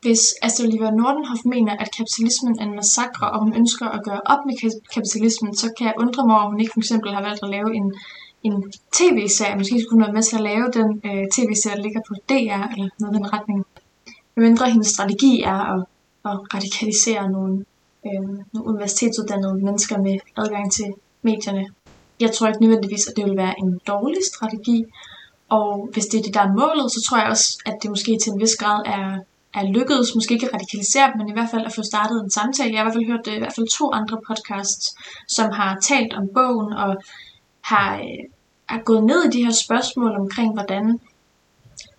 hvis Astrid Oliver Nordenhoff mener, at kapitalismen er en massakre, og hun ønsker at gøre op med kapitalismen, så kan jeg undre mig over, at hun ikke for eksempel har valgt at lave en, en tv-serie. Måske skulle hun være med til at lave den øh, tv-serie, der ligger på DR, eller noget i den retning. Mindre hendes strategi er at, at radikalisere nogle, øh, nogle universitetsuddannede mennesker med adgang til medierne. Jeg tror ikke nødvendigvis, at det vil være en dårlig strategi, og hvis det er det, der er målet, så tror jeg også, at det måske til en vis grad er, er lykkedes, måske ikke at radikalisere men i hvert fald at få startet en samtale. Jeg har i hvert fald hørt øh, i hvert fald to andre podcasts, som har talt om bogen og har, øh, er gået ned i de her spørgsmål omkring, hvordan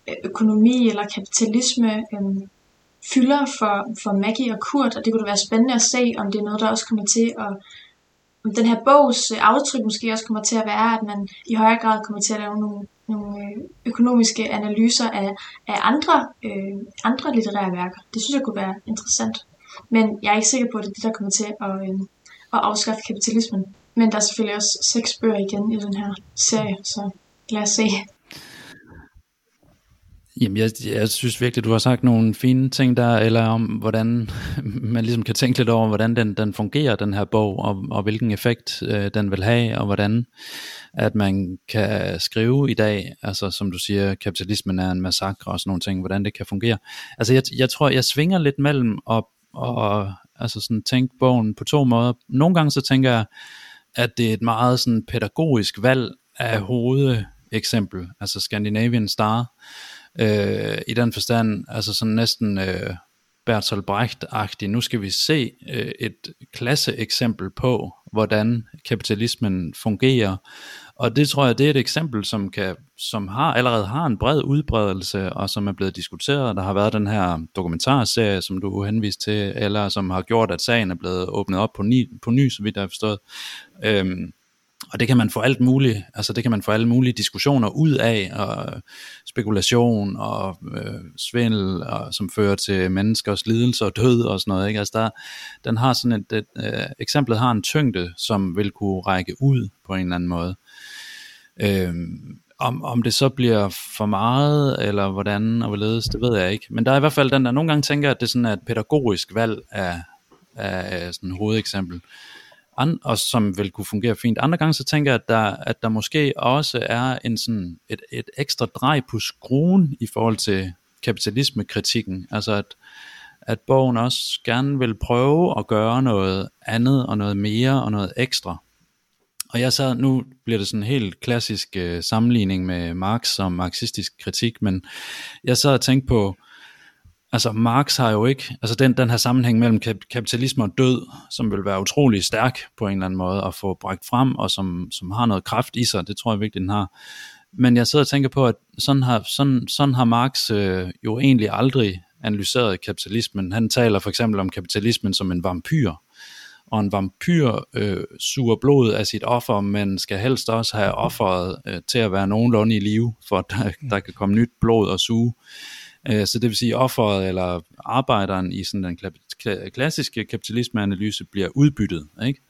øh, økonomi eller kapitalisme øh, fylder for, for Maggie og Kurt, og det kunne være spændende at se, om det er noget, der også kommer til at om den her bogs øh, aftryk måske også kommer til at være, at man i højere grad kommer til at lave nogle nogle øh, økonomiske analyser af, af andre, øh, andre litterære værker. Det synes jeg kunne være interessant. Men jeg er ikke sikker på, at det er det, der kommer til at, øh, at afskaffe kapitalismen. Men der er selvfølgelig også seks bøger igen i den her serie, så lad os se. Jamen, jeg, jeg synes virkelig, du har sagt nogle fine ting der, eller om hvordan man ligesom kan tænke lidt over, hvordan den, den fungerer, den her bog, og, og hvilken effekt øh, den vil have, og hvordan at man kan skrive i dag, altså som du siger, kapitalismen er en massakre og sådan nogle ting, hvordan det kan fungere. Altså jeg, jeg tror, jeg svinger lidt mellem at og, altså sådan tænke bogen på to måder. Nogle gange så tænker jeg, at det er et meget sådan pædagogisk valg af hovedeksempel, altså Scandinavian Star, øh, i den forstand, altså sådan næsten øh, Bertolt Brecht-agtig. Nu skal vi se øh, et klasseeksempel på, hvordan kapitalismen fungerer. Og det tror jeg, det er et eksempel, som, kan, som har, allerede har en bred udbredelse, og som er blevet diskuteret. Der har været den her dokumentarserie, som du henviste til, eller som har gjort, at sagen er blevet åbnet op på ny, på ny så vidt jeg har forstået. Øhm, og det kan man få alt muligt, altså det kan man få alle mulige diskussioner ud af, og spekulation og øh, svindel, og, som fører til menneskers lidelse og død og sådan noget. Ikke? Altså der, den har sådan et, et øh, eksemplet har en tyngde, som vil kunne række ud på en eller anden måde. Øh, om, om det så bliver for meget, eller hvordan og hvorledes, det ved jeg ikke. Men der er i hvert fald den der, nogle gange tænker at det sådan er et pædagogisk valg af, af sådan et hovedeksempel and, og som vil kunne fungere fint. Andre gange så tænker jeg, at der, at der måske også er en sådan et, et ekstra drej på skruen i forhold til kapitalismekritikken. Altså at, at bogen også gerne vil prøve at gøre noget andet og noget mere og noget ekstra. Og jeg så, nu bliver det sådan en helt klassisk øh, sammenligning med Marx som marxistisk kritik, men jeg så og tænkte på, altså Marx har jo ikke, altså den, den her sammenhæng mellem kapitalisme og død, som vil være utrolig stærk på en eller anden måde at få bragt frem, og som, som har noget kraft i sig, det tror jeg virkelig den har. Men jeg sidder og tænker på, at sådan har, sådan, sådan har Marx øh, jo egentlig aldrig analyseret kapitalismen. Han taler for eksempel om kapitalismen som en vampyr, og en vampyr øh, suger blod af sit offer, men skal helst også have offeret øh, til at være nogenlunde i live, for at der, der kan komme nyt blod og suge. Øh, så det vil sige, offeret eller arbejderen i sådan den klassiske kapitalismeanalyse bliver udbyttet. Ikke?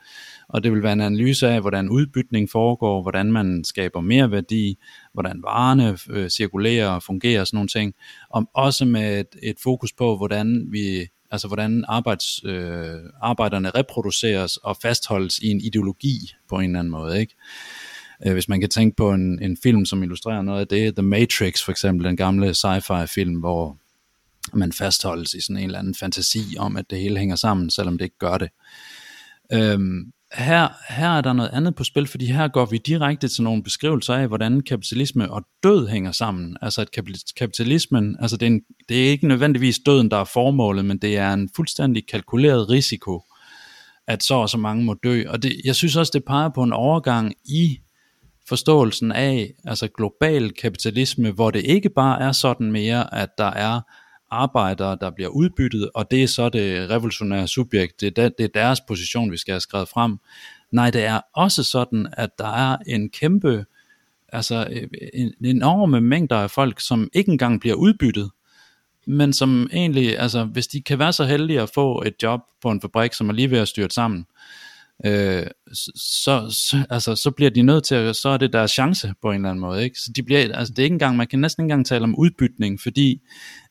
og det vil være en analyse af, hvordan udbytning foregår, hvordan man skaber mere værdi, hvordan varerne øh, cirkulerer og fungerer og sådan nogle ting, og også med et, et fokus på, hvordan vi altså hvordan arbejds, øh, arbejderne reproduceres og fastholdes i en ideologi på en eller anden måde, ikke? Øh, hvis man kan tænke på en, en film, som illustrerer noget af det, The Matrix for eksempel, den gamle sci-fi film, hvor man fastholdes i sådan en eller anden fantasi om, at det hele hænger sammen, selvom det ikke gør det. Øhm, her, her er der noget andet på spil, fordi her går vi direkte til nogle beskrivelser af, hvordan kapitalisme og død hænger sammen. Altså at kapitalismen, altså det er, en, det er ikke nødvendigvis døden, der er formålet, men det er en fuldstændig kalkuleret risiko, at så og så mange må dø. Og det, jeg synes også, det peger på en overgang i forståelsen af altså global kapitalisme, hvor det ikke bare er sådan mere, at der er arbejdere, der bliver udbyttet, og det er så det revolutionære subjekt, det er, der, det er deres position, vi skal have skrevet frem. Nej, det er også sådan, at der er en kæmpe, altså øh, en, enorme mængder af folk, som ikke engang bliver udbyttet, men som egentlig, altså hvis de kan være så heldige at få et job på en fabrik, som er lige ved at styrte sammen, øh, så, så, altså, så bliver de nødt til at, så er det deres chance på en eller anden måde, ikke? Så de bliver, altså det er ikke engang, man kan næsten ikke engang tale om udbytning, fordi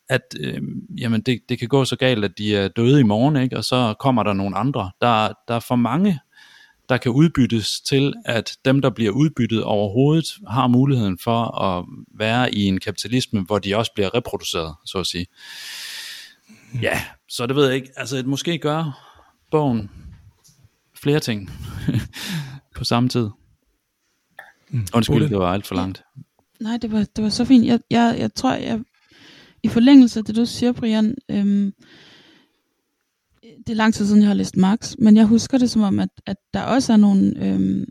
at øh, jamen det, det kan gå så galt, at de er døde i morgen, ikke? og så kommer der nogle andre. Der, der er for mange, der kan udbyttes til, at dem, der bliver udbyttet overhovedet, har muligheden for at være i en kapitalisme, hvor de også bliver reproduceret, så at sige. Ja, så det ved jeg ikke. Altså, at måske gør bogen flere ting på samme tid. Mm. Undskyld, det var alt for langt. Nej, det var, det var så fint. Jeg, jeg, jeg tror, jeg i forlængelse af det, du siger, Brian, øhm, det er lang tid siden, jeg har læst Marx, men jeg husker det som om, at, at der også er nogle, øhm,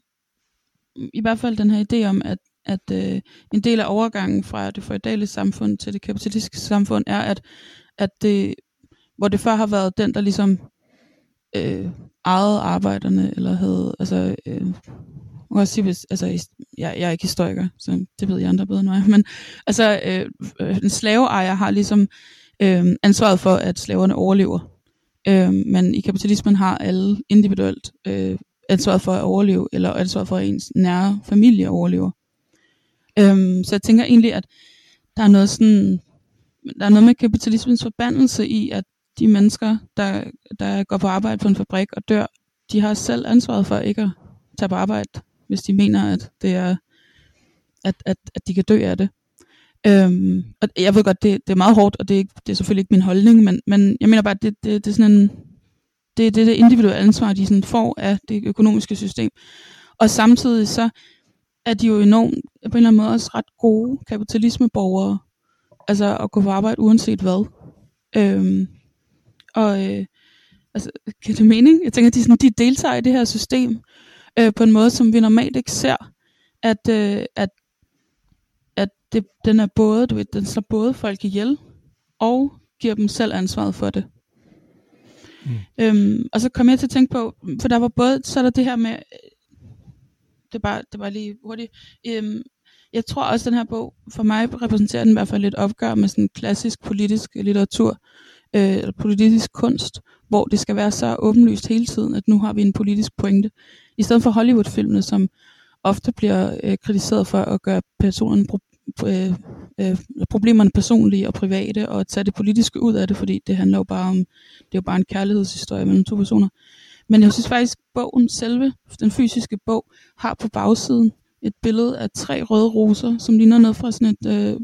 i hvert fald den her idé om, at, at øh, en del af overgangen fra det feudale samfund til det kapitalistiske samfund er, at, at det, hvor det før har været den, der ligesom øh, ejede arbejderne, eller havde, altså, øh, må også sige, hvis, altså, jeg, jeg er ikke historiker, så det ved jeg andre bedre end mig, men altså, øh, øh, en slaveejer har ligesom øh, ansvaret for, at slaverne overlever. Øh, men i kapitalismen har alle individuelt øh, ansvaret for at overleve, eller ansvaret for, at ens nære familie overlever. Øh, så jeg tænker egentlig, at der er noget sådan, der er noget med kapitalismens forbandelse i, at de mennesker, der, der går på arbejde på en fabrik og dør, de har selv ansvaret for ikke at tage på arbejde hvis de mener, at det er, at, at, at de kan dø af det. Øhm, og jeg ved godt, det, det er meget hårdt, og det er, ikke, det er selvfølgelig ikke min holdning, men, men jeg mener bare, at det, det, det er sådan en, det, det det individuelle ansvar, de sådan får af det økonomiske system. Og samtidig så er de jo enormt, på en eller anden måde også ret gode kapitalismeborgere, altså at gå på arbejde uanset hvad. Øhm, og øh, altså, giver det mening? Jeg tænker, at de, sådan, de deltager i det her system, øh, på en måde, som vi normalt ikke ser, at, øh, at, at det, den er både, du ved, den slår både folk ihjel, og giver dem selv ansvaret for det. Mm. Øhm, og så kom jeg til at tænke på, for der var både, så er der det her med, det var, det var lige hurtigt, øhm, jeg tror også, at den her bog, for mig repræsenterer den i hvert fald et opgør med sådan klassisk politisk litteratur, øh, eller politisk kunst, hvor det skal være så åbenlyst hele tiden, at nu har vi en politisk pointe. I stedet for Hollywood-filmene, som ofte bliver øh, kritiseret for at gøre personerne pro- øh, øh, problemerne personlige og private, og at tage det politiske ud af det, fordi det handler jo bare om, det er jo bare en kærlighedshistorie mellem to personer. Men jeg synes faktisk, bogen selve, den fysiske bog, har på bagsiden et billede af tre røde roser, som ligner noget fra sådan et, øh,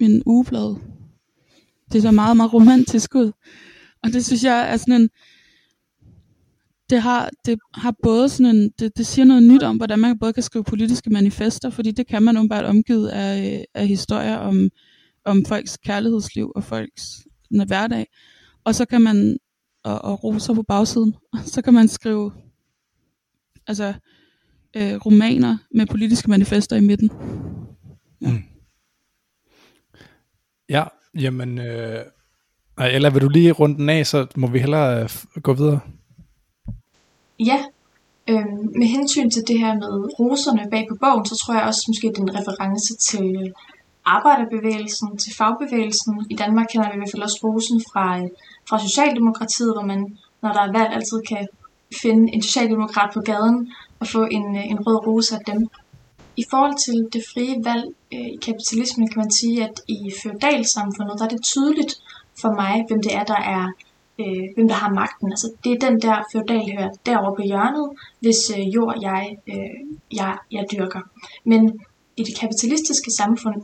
en ugeblad. Det så meget, meget romantisk ud. Og det synes jeg er sådan en, det har, det har både sådan en, det, det siger noget nyt om, hvordan man både kan skrive politiske manifester, fordi det kan man åbenbart omgivet af, af historier om, om folks kærlighedsliv og folks hverdag. Og så kan man, og, og roser på bagsiden, og så kan man skrive, altså, øh, romaner med politiske manifester i midten. Ja, mm. ja jamen, øh, eller vil du lige runde den af, så må vi hellere øh, gå videre. Ja, øhm, med hensyn til det her med roserne bag på bogen, så tror jeg også måske, det er en reference til arbejderbevægelsen, til fagbevægelsen. I Danmark kender vi i hvert fald også rosen fra, øh, fra Socialdemokratiet, hvor man, når der er valg, altid kan finde en socialdemokrat på gaden og få en, øh, en rød rose af dem. I forhold til det frie valg øh, i kapitalismen kan man sige, at i feudalsamfundet, der er det tydeligt for mig, hvem det er, der er øh, hvem der har magten. Altså, det er den der feudal hører derovre på hjørnet, hvis øh, jord jeg, øh, jeg, jeg dyrker. Men i det kapitalistiske samfund,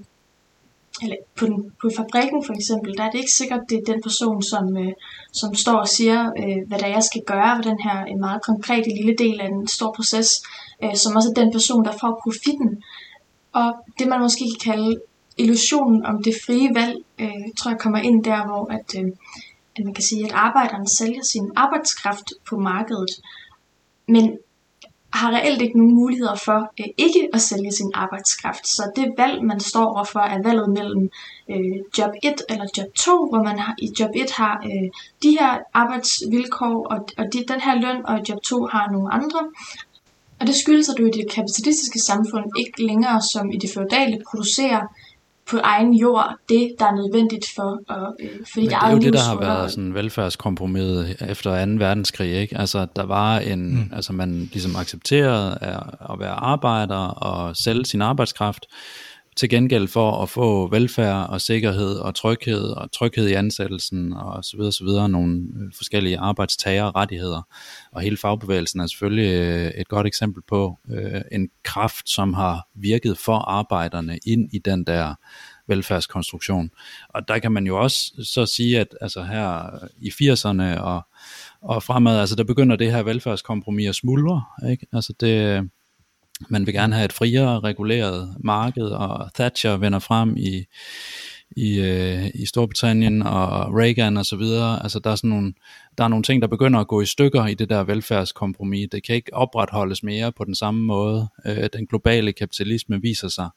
eller på, den, på fabrikken for eksempel, der er det ikke sikkert, det er den person, som, øh, som står og siger, øh, hvad der er, jeg skal gøre, hvad den her en meget konkret lille del af en stor proces, øh, som også er den person, der får profitten. Og det man måske kan kalde illusionen om det frie valg, øh, tror jeg kommer ind der, hvor at, øh, at man kan sige, at arbejderen sælger sin arbejdskraft på markedet, men har reelt ikke nogen muligheder for øh, ikke at sælge sin arbejdskraft. Så det valg, man står overfor, er valget mellem øh, job 1 eller job 2, hvor man har, i job 1 har øh, de her arbejdsvilkår og, og de, den her løn, og job 2 har nogle andre. Og det skyldes, at du i det kapitalistiske samfund ikke længere som i det feudale producerer på egen jord det, der er nødvendigt for at øh, fordi det er jo det, der har været sådan velfærdskompromis efter 2. verdenskrig, ikke? Altså, der var en, mm. altså man ligesom accepterede at, at være arbejder og sælge sin arbejdskraft, til gengæld for at få velfærd og sikkerhed og tryghed og tryghed i ansættelsen og så videre, så videre nogle øh, forskellige arbejdstagerrettigheder. Og hele fagbevægelsen er selvfølgelig øh, et godt eksempel på øh, en kraft, som har virket for arbejderne ind i den der velfærdskonstruktion. Og der kan man jo også så sige, at altså her i 80'erne og, og fremad, altså der begynder det her velfærdskompromis at smuldre. Ikke? Altså det, man vil gerne have et friere reguleret marked, og Thatcher vender frem i, i, øh, i Storbritannien og Reagan og så videre. Altså der er sådan nogle, der er nogle ting, der begynder at gå i stykker i det der velfærdskompromis. Det kan ikke opretholdes mere på den samme måde. Øh, den globale kapitalisme viser sig,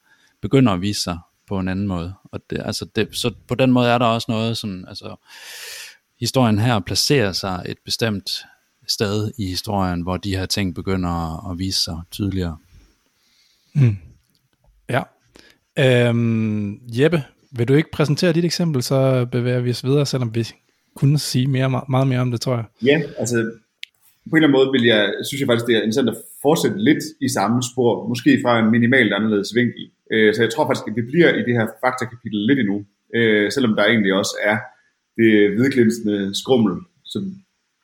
begynder at vise sig på en anden måde. Og det, altså det, så på den måde er der også noget, som altså, historien her placerer sig et bestemt sted i historien, hvor de her ting begynder at vise sig tydeligere. Mm. Ja. Øhm, Jeppe, vil du ikke præsentere dit eksempel, så bevæger vi os videre, selvom vi kunne sige mere, meget mere om det, tror jeg. Ja, altså på en eller anden måde vil jeg, synes jeg faktisk, det er interessant at fortsætte lidt i samme spor, måske fra en minimalt anderledes vinkel. Øh, så jeg tror faktisk, at vi bliver i det her faktakapitel lidt endnu, øh, selvom der egentlig også er det hvidglinsende skrummel, som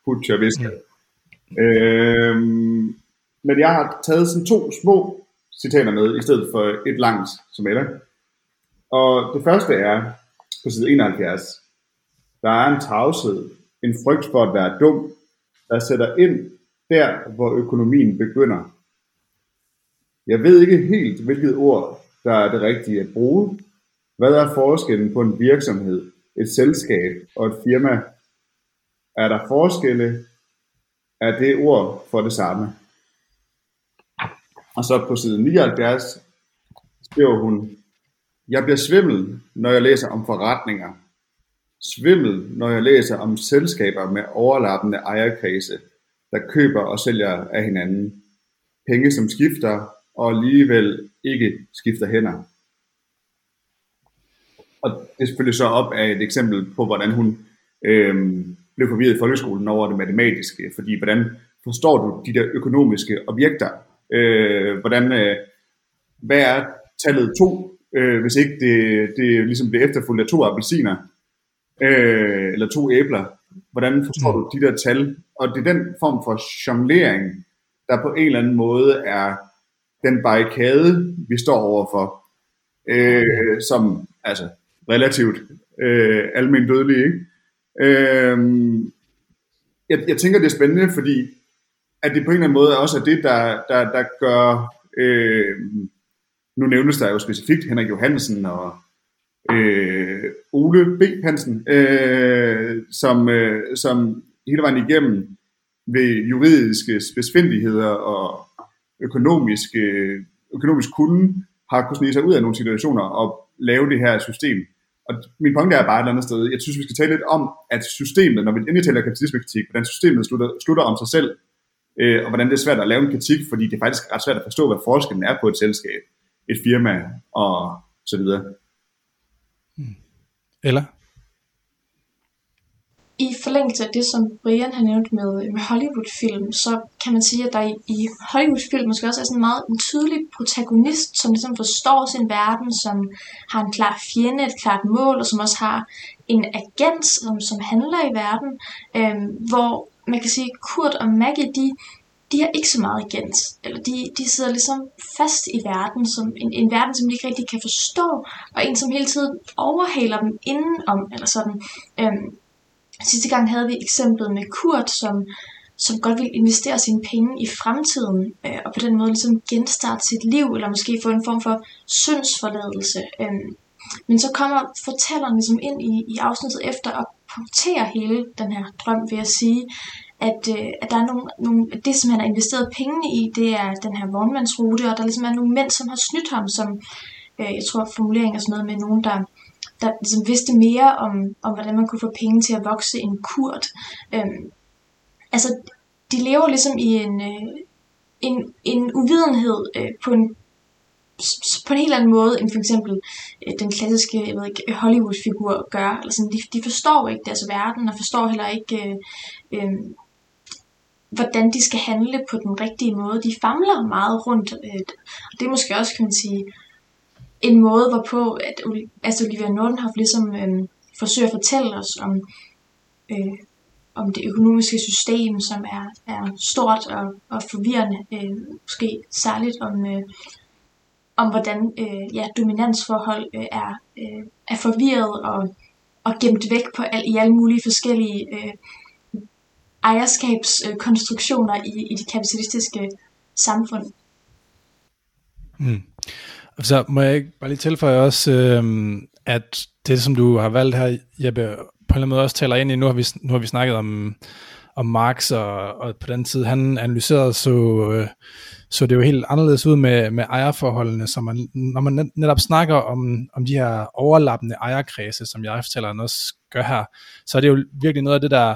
Putcher visker. Mm. Øh, men jeg har taget sådan to små citater med, i stedet for et langt som ellers. Og det første er på side 71. Der er en tavshed, en frygt for at være dum, der sætter ind der, hvor økonomien begynder. Jeg ved ikke helt, hvilket ord, der er det rigtige at bruge. Hvad er forskellen på en virksomhed, et selskab og et firma? Er der forskelle? Er det ord for det samme? Og så på side 79 skriver hun, jeg bliver svimmel, når jeg læser om forretninger. Svimmel, når jeg læser om selskaber med overlappende ejerkredse, der køber og sælger af hinanden. Penge, som skifter og alligevel ikke skifter hænder. Og det er selvfølgelig så op af et eksempel på, hvordan hun øh, blev forvirret i folkeskolen over det matematiske, fordi hvordan forstår du de der økonomiske objekter, Øh, hvordan, øh, hvad er tallet 2, øh, hvis ikke det, det ligesom bliver efterfulgt af to appelsiner, øh, eller to æbler. Hvordan forstår du de der tal? Og det er den form for jonglering, der på en eller anden måde er den barrikade, vi står overfor, øh, som altså relativt øh, almen dødelig, ikke? Øh, jeg, jeg tænker, det er spændende, fordi at det på en eller anden måde også er det, der, der, der gør, øh, nu nævnes der jo specifikt Henrik Johansen og øh, Ole B. Hansen, øh, som, øh, som hele vejen igennem ved juridiske besvindeligheder og økonomiske, økonomisk kunde har kunnet snige sig ud af nogle situationer og lave det her system. Og min pointe er bare et eller andet sted. Jeg synes, vi skal tale lidt om, at systemet, når vi endelig taler kapitalismekritik, hvordan systemet slutter, slutter om sig selv, øh, og hvordan det er svært at lave en kritik, fordi det er faktisk ret svært at forstå, hvad forskellen er på et selskab, et firma og så videre. Hmm. Eller? i forlængelse af det, som Brian har nævnt med, med Hollywood-film, så kan man sige, at der i, i Hollywood-film måske også er sådan en meget en tydelig protagonist, som ligesom forstår sin verden, som har en klar fjende, et klart mål, og som også har en agent, som, som handler i verden, øhm, hvor man kan sige, Kurt og Maggie, de, de har ikke så meget gens. eller de, de sidder ligesom fast i verden, som en, en verden, som de ikke rigtig kan forstå, og en, som hele tiden overhaler dem indenom, eller sådan. Øhm, Sidste gang havde vi eksemplet med Kurt, som, som godt ville investere sine penge i fremtiden, øh, og på den måde ligesom genstarte sit liv, eller måske få en form for syndsforladelse. Øh, men så kommer fortælleren ligesom ind i, i afsnittet efter og punktere hele den her drøm ved at sige, at, øh, at der er nogle, nogle, det, som han har investeret pengene i, det er den her vognmandsrute, og der ligesom er nogle mænd, som har snydt ham, som øh, jeg tror formuleringen er sådan noget med nogen, der der ligesom vidste mere om, om, hvordan man kunne få penge til at vokse en kurt. Øhm, altså, de lever ligesom i en, øh, en, en uvidenhed øh, på en på en helt anden måde, end for eksempel øh, den klassiske jeg ved ikke, Hollywood-figur gør. Eller sådan, de, de forstår ikke deres verden, og forstår heller ikke, øh, øh, hvordan de skal handle på den rigtige måde. De famler meget rundt. Øh, og det er måske også, kan man sige, en måde, hvorpå at, altså Olivia Nordenhoff ligesom øh, forsøger at fortælle os om, øh, om det økonomiske system, som er, er stort og, og forvirrende, øh, måske særligt om, øh, om hvordan øh, ja, dominansforhold øh, er, øh, er forvirret og, og gemt væk på al, i alle mulige forskellige øh, ejerskabskonstruktioner øh, i, i de kapitalistiske samfund. Mm. Så må jeg ikke bare lige tilføje også, øh, at det, som du har valgt her, Jeppe, på en eller anden måde også taler ind i, nu har vi, nu har vi snakket om, om Marx, og, og på den tid, han analyserede, så, øh, så det jo helt anderledes ud med, med ejerforholdene, så man, når man netop snakker om, om de her overlappende ejerkredse, som jeg fortæller også gør her, så er det jo virkelig noget af det, der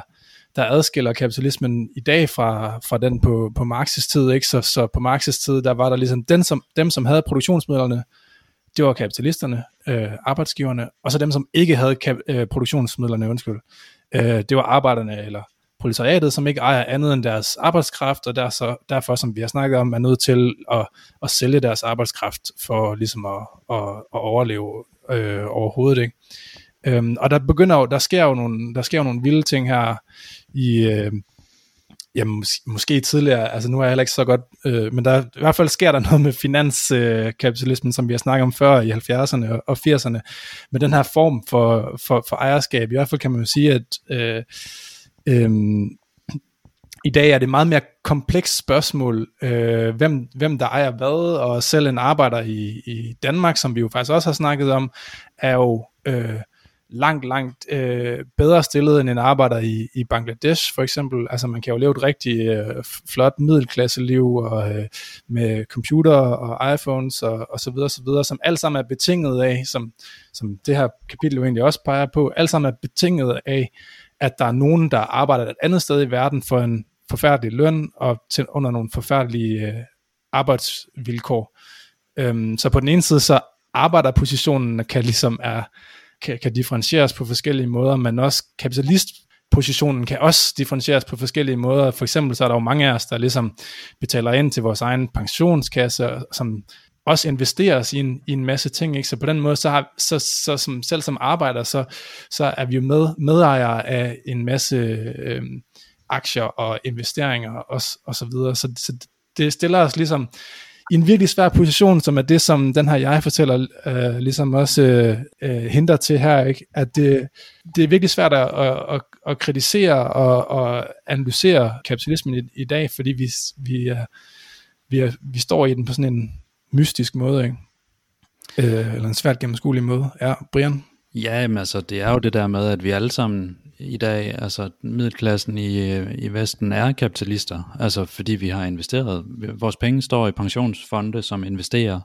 der adskiller kapitalismen i dag fra, fra den på, på Marx's tid. Ikke? Så, så på Marx's tid, der var der ligesom den, som, dem, som havde produktionsmidlerne, det var kapitalisterne, øh, arbejdsgiverne, og så dem, som ikke havde kap- øh, produktionsmidlerne, undskyld. Øh, det var arbejderne eller proletariatet, som ikke ejer andet end deres arbejdskraft, og der så, derfor, som vi har snakket om, er nødt til at, at sælge deres arbejdskraft for ligesom at, at, at overleve øh, overhovedet. Ikke? Øhm, og der begynder jo, der sker jo nogle, der sker jo nogle vilde ting her i, øh, ja, mås- måske tidligere, altså nu er jeg heller ikke så godt, øh, men der, i hvert fald sker der noget med finanskapitalismen, øh, som vi har snakket om før i 70'erne og, og 80'erne, med den her form for, for, for ejerskab. I hvert fald kan man jo sige, at øh, øh, i dag er det meget mere komplekst spørgsmål, øh, hvem, hvem der ejer hvad, og selv en arbejder i, i Danmark, som vi jo faktisk også har snakket om, er jo øh, langt, langt øh, bedre stillet end en arbejder i, i Bangladesh for eksempel. Altså man kan jo leve et rigtig øh, flot middelklasseliv og, øh, med computer og iPhones og, og så videre, så videre, som alt sammen er betinget af, som, som det her kapitel jo egentlig også peger på, alt sammen er betinget af, at der er nogen, der arbejder et andet sted i verden for en forfærdelig løn og til, under nogle forfærdelige øh, arbejdsvilkår. Øhm, så på den ene side, så arbejderpositionen kan ligesom er kan, kan differentieres på forskellige måder, men også kapitalistpositionen kan også differentieres på forskellige måder. For eksempel så er der jo mange af os, der ligesom betaler ind til vores egen pensionskasse, som også investeres i en, i en masse ting, ikke? så på den måde, så, har, så, så som, selv som arbejder, så, så er vi jo med, medejere af en masse øh, aktier og investeringer og, og så videre, så, så det stiller os ligesom i en virkelig svær position, som er det, som den her jeg fortæller, øh, ligesom også øh, øh hinder til her, ikke? at det, det er virkelig svært at, at, at kritisere og, og analysere kapitalismen i, i dag, fordi vi, vi, er, vi, er, vi står i den på sådan en mystisk måde, ikke? Øh, eller en svært gennemskuelig måde. Ja, Brian? Ja, men altså, det er jo det der med, at vi alle sammen i dag, altså middelklassen i, øh, i Vesten er kapitalister, altså fordi vi har investeret. Vores penge står i pensionsfonde, som investerer.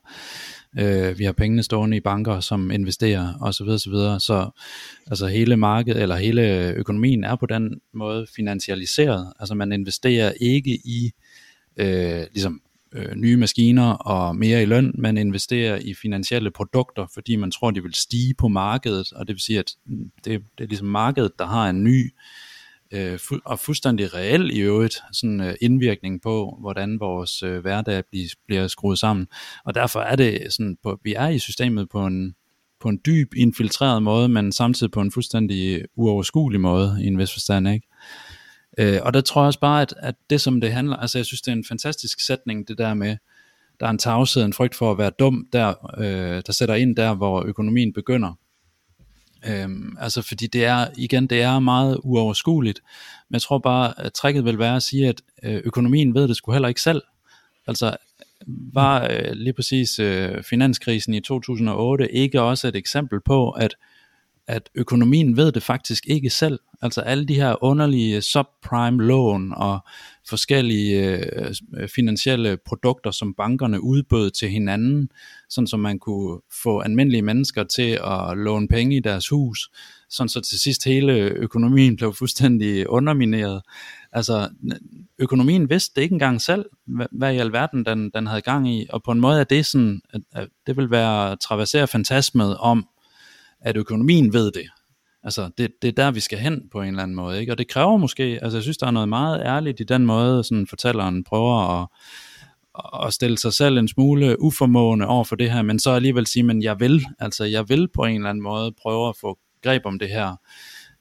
Øh, vi har pengene stående i banker, som investerer, og så videre, så videre. Så altså hele markedet, eller hele økonomien er på den måde finansialiseret. Altså man investerer ikke i øh, ligesom øh, nye maskiner og mere i løn, man investerer i finansielle produkter, fordi man tror, de vil stige på markedet, og det vil sige, at mm, det, det er ligesom markedet, der har en ny øh, fu- og fuldstændig reel i øvrigt sådan øh, indvirkning på, hvordan vores øh, hverdag bliver, bliver skruet sammen. Og derfor er det sådan, på, vi er i systemet på en, på en dyb, infiltreret måde, men samtidig på en fuldstændig uoverskuelig måde i en vis forstand, ikke? Øh, og der tror jeg også bare, at, at det som det handler, altså jeg synes det er en fantastisk sætning, det der med, der er en tavshed, en frygt for at være dum, der, øh, der sætter ind der, hvor økonomien begynder. Øhm, altså fordi det er, igen, det er meget uoverskueligt, men jeg tror bare, at trækket vil være at sige, at øh, økonomien ved det skulle heller ikke selv. Altså var øh, lige præcis øh, finanskrisen i 2008 ikke også et eksempel på, at at økonomien ved det faktisk ikke selv. Altså alle de her underlige subprime lån og forskellige øh, finansielle produkter, som bankerne udbød til hinanden, sådan som man kunne få almindelige mennesker til at låne penge i deres hus, sådan så til sidst hele økonomien blev fuldstændig undermineret. Altså økonomien vidste det ikke engang selv, hvad i alverden den, den havde gang i, og på en måde er det sådan, at, at det vil være at traversere fantasmet om, at økonomien ved det. Altså, det, det er der, vi skal hen på en eller anden måde, ikke? Og det kræver måske, altså jeg synes, der er noget meget ærligt i den måde, sådan fortælleren prøver at, at stille sig selv en smule uformående over for det her, men så alligevel sige, men jeg vil, altså jeg vil på en eller anden måde prøve at få greb om det her.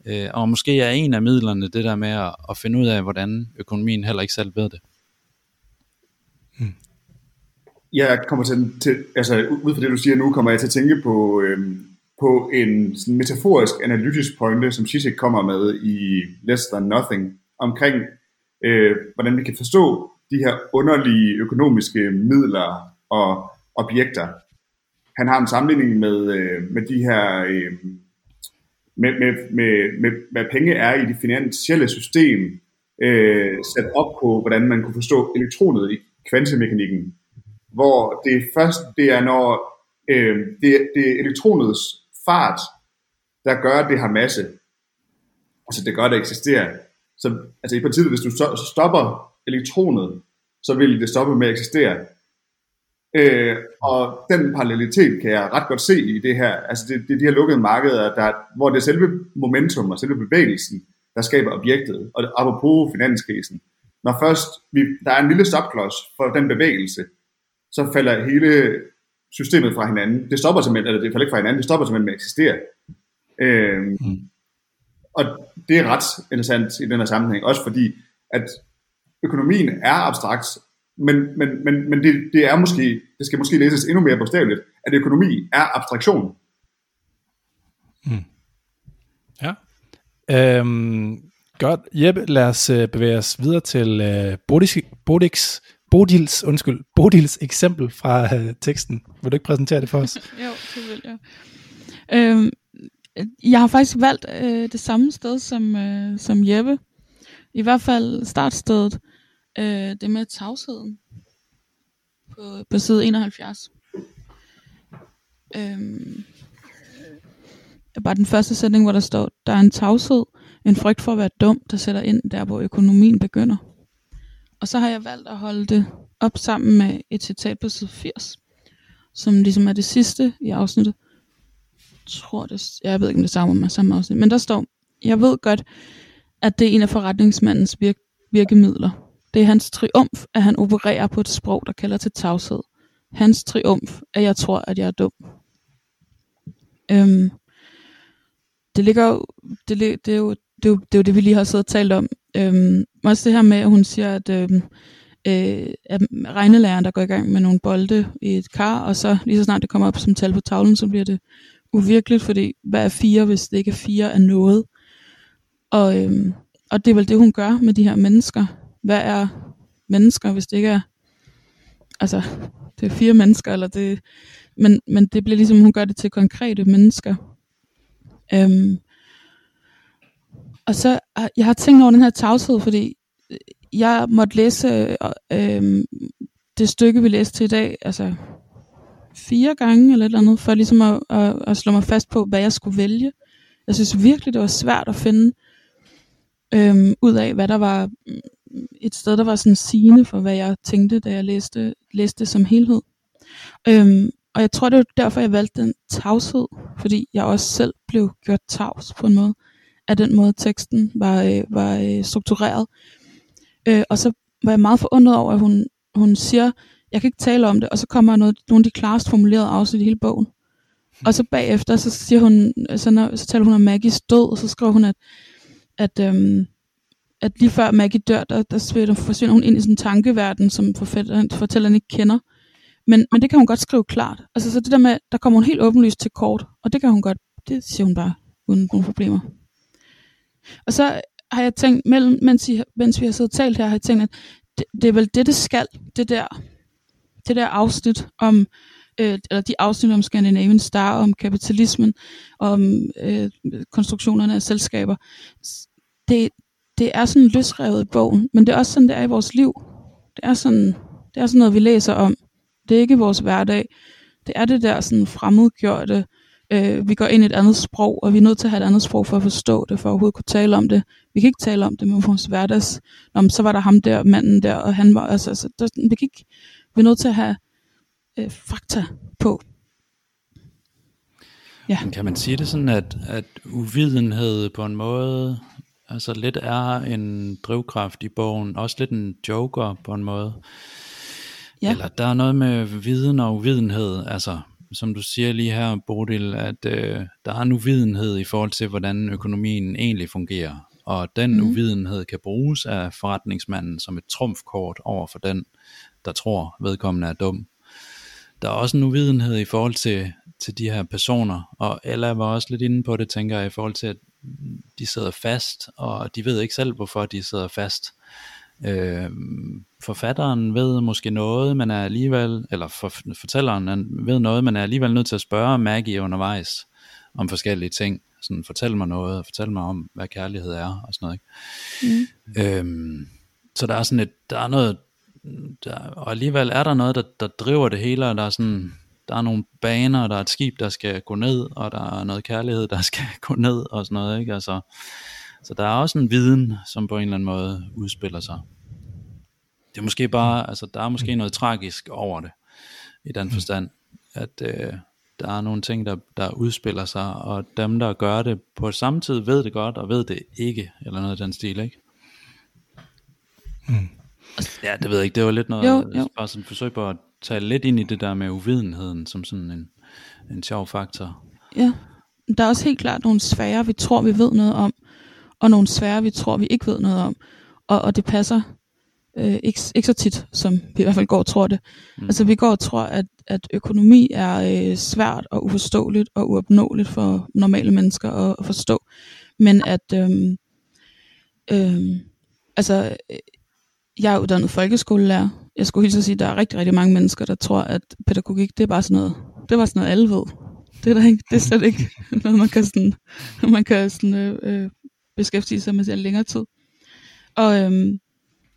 Øh, og måske er en af midlerne det der med at, at finde ud af, hvordan økonomien heller ikke selv ved det. Hmm. Jeg kommer til, til, altså ud fra det du siger nu, kommer jeg til at tænke på, øhm, på en sådan metaforisk analytisk pointe, som Zizek kommer med i Less Than Nothing, omkring øh, hvordan vi kan forstå de her underlige økonomiske midler og objekter. Han har en sammenligning med, øh, med de her, øh, med, med, med, med, hvad penge er i det finansielle system, øh, sat op på, hvordan man kunne forstå elektronet i kvantemekanikken. Hvor det først, det er når øh, det, det er elektronets fart, der gør, at det har masse. Altså det gør, at det eksisterer. Så altså i princippet, hvis du altså, stopper elektronet, så vil det stoppe med at eksistere. Øh, og den parallelitet kan jeg ret godt se i det her. Altså det, det er de her lukkede markeder, der, hvor det er selve momentum og selve bevægelsen, der skaber objektet. Og apropos finanskrisen. Når først vi, der er en lille stopklods for den bevægelse, så falder hele systemet fra hinanden. Det stopper simpelthen, eller det falder ikke fra hinanden, det stopper simpelthen med at eksistere. Øh, mm. Og det er ret interessant i den her sammenhæng, også fordi, at økonomien er abstrakt, men, men, men, men det, det er måske, det skal måske læses endnu mere bogstaveligt, at økonomi er abstraktion. Mm. Ja. Øhm, godt. Jeppe, lad os øh, bevæge os videre til øh, Bodix, Bodix Bodils, undskyld, Bodils eksempel fra øh, teksten. Vil du ikke præsentere det for os? jo, det vil jeg. Øhm, jeg har faktisk valgt øh, det samme sted som, øh, som Jeppe. I hvert fald startstedet. Øh, det med tavsheden. På, på side 71. Øhm, bare den første sætning, hvor der står, der er en tavshed, en frygt for at være dum, der sætter ind der, hvor økonomien begynder. Og så har jeg valgt at holde det op sammen med et citat på side 80, som ligesom er det sidste i afsnittet. Jeg tror det, jeg ved ikke om det samme med samme afsnit, men der står, jeg ved godt, at det er en af forretningsmandens virk, virkemidler. Det er hans triumf, at han opererer på et sprog, der kalder til tavshed. Hans triumf, at jeg tror, at jeg er dum. Øhm, det ligger jo, det, det, er jo, det, er jo, det er jo det, vi lige har siddet og talt om Øhm, også det her med, at hun siger, at, øhm, øh, at regnelæreren, der går i gang med nogle bolde i et kar, og så lige så snart det kommer op som tal på tavlen, så bliver det uvirkeligt, fordi hvad er fire, hvis det ikke er fire af noget? Og, øhm, og det er vel det, hun gør med de her mennesker. Hvad er mennesker, hvis det ikke er, altså, det er fire mennesker, eller det, men, men det bliver ligesom, hun gør det til konkrete mennesker. Øhm, og så, ah, jeg har tænkt over den her tavshed, fordi øh, jeg måtte læse øh, øhm, det stykke, vi læste til i dag, altså fire gange eller et eller andet, for ligesom at, at, at slå mig fast på, hvad jeg skulle vælge. Jeg synes virkelig, det var svært at finde øh, ud af, hvad der var mm, et sted, der var sådan sigende for, hvad jeg tænkte, da jeg læste, læste det som helhed. Øhm, og jeg tror, det var derfor, jeg valgte den tavshed, fordi jeg også selv blev gjort tavs på en måde af den måde, teksten var, øh, var øh, struktureret. Øh, og så var jeg meget forundret over, at hun, hun siger, jeg kan ikke tale om det, og så kommer noget, nogle af de klarest formulerede afsnit i hele bogen. Og så bagefter, så siger hun, så, når, så taler hun om Maggies død, og så skriver hun, at, at, øhm, at lige før Maggie dør, der, der forsvinder hun ind i sådan en tankeverden, som fortælleren, fortælleren ikke kender. Men, men det kan hun godt skrive klart. Altså så det der med, der kommer hun helt åbenlyst til kort, og det kan hun godt, det siger hun bare, uden nogen problemer. Og så har jeg tænkt, mellem, mens, I, mens vi har siddet og talt her, har jeg tænkt, at det, det er vel det, det skal, det der, det der afsnit om, øh, eller de afsnit om Scandinavian Star, om kapitalismen, om øh, konstruktionerne af selskaber. Det, det er sådan løsrevet i bogen, men det er også sådan, det er i vores liv. Det er sådan, det er sådan noget, vi læser om. Det er ikke vores hverdag. Det er det der sådan fremmedgjorte, øh, vi går ind i et andet sprog, og vi er nødt til at have et andet sprog for at forstå det, for at overhovedet kunne tale om det. Vi kan ikke tale om det med vores hverdags. Nå, så var der ham der, manden der, og han var, altså, altså der, vi, kan ikke, vi er nødt til at have øh, fakta på. Ja. Kan man sige det sådan, at, at uvidenhed på en måde altså lidt er en drivkraft i bogen, også lidt en joker på en måde? Ja. Eller der er noget med viden og uvidenhed, altså som du siger lige her, Bodil, at øh, der er en uvidenhed i forhold til, hvordan økonomien egentlig fungerer. Og den mm. uvidenhed kan bruges af forretningsmanden som et trumfkort over for den, der tror, vedkommende er dum. Der er også en uvidenhed i forhold til, til de her personer, og Ella var også lidt inde på det, tænker jeg, i forhold til, at de sidder fast, og de ved ikke selv, hvorfor de sidder fast. Øh, forfatteren ved måske noget, men er alligevel, eller for, fortælleren ved noget, men er alligevel nødt til at spørge Maggie undervejs om forskellige ting. Sådan, fortæl mig noget, fortæl mig om, hvad kærlighed er, og sådan noget. Ikke? Mm. Øhm, så der er sådan et, der er noget, der, og alligevel er der noget, der, der driver det hele, og der er sådan, der er nogle baner, der er et skib, der skal gå ned, og der er noget kærlighed, der skal gå ned, og sådan noget, ikke? Altså, så der er også en viden, som på en eller anden måde udspiller sig. Det er måske bare, altså der er måske noget tragisk over det, i den forstand, at øh, der er nogle ting, der, der udspiller sig, og dem, der gør det på samme tid, ved det godt, og ved det ikke, eller noget af den stil, ikke? Mm. Ja, det ved jeg ikke, det var lidt noget, jo, jo. bare sådan et forsøg på at tage lidt ind i det der med uvidenheden, som sådan en, en sjov faktor. Ja, der er også helt klart nogle sfære, vi tror, vi ved noget om, og nogle sfære, vi tror, vi ikke ved noget om. Og, og det passer øh, ikke, ikke så tit, som vi i hvert fald går og tror det. Mm. Altså vi går og tror, at, at økonomi er øh, svært og uforståeligt og uopnåeligt for normale mennesker at, at forstå. Men at, øh, øh, altså, jeg er uddannet folkeskolelærer. Jeg skulle hilse at sige, at der er rigtig, rigtig mange mennesker, der tror, at pædagogik, det er bare sådan noget, det er bare sådan noget, alle ved. Det er, der ikke, det er slet ikke noget, man kan, sådan, man kan sådan, øh, øh beskæftige sig med i længere tid. Og, øhm,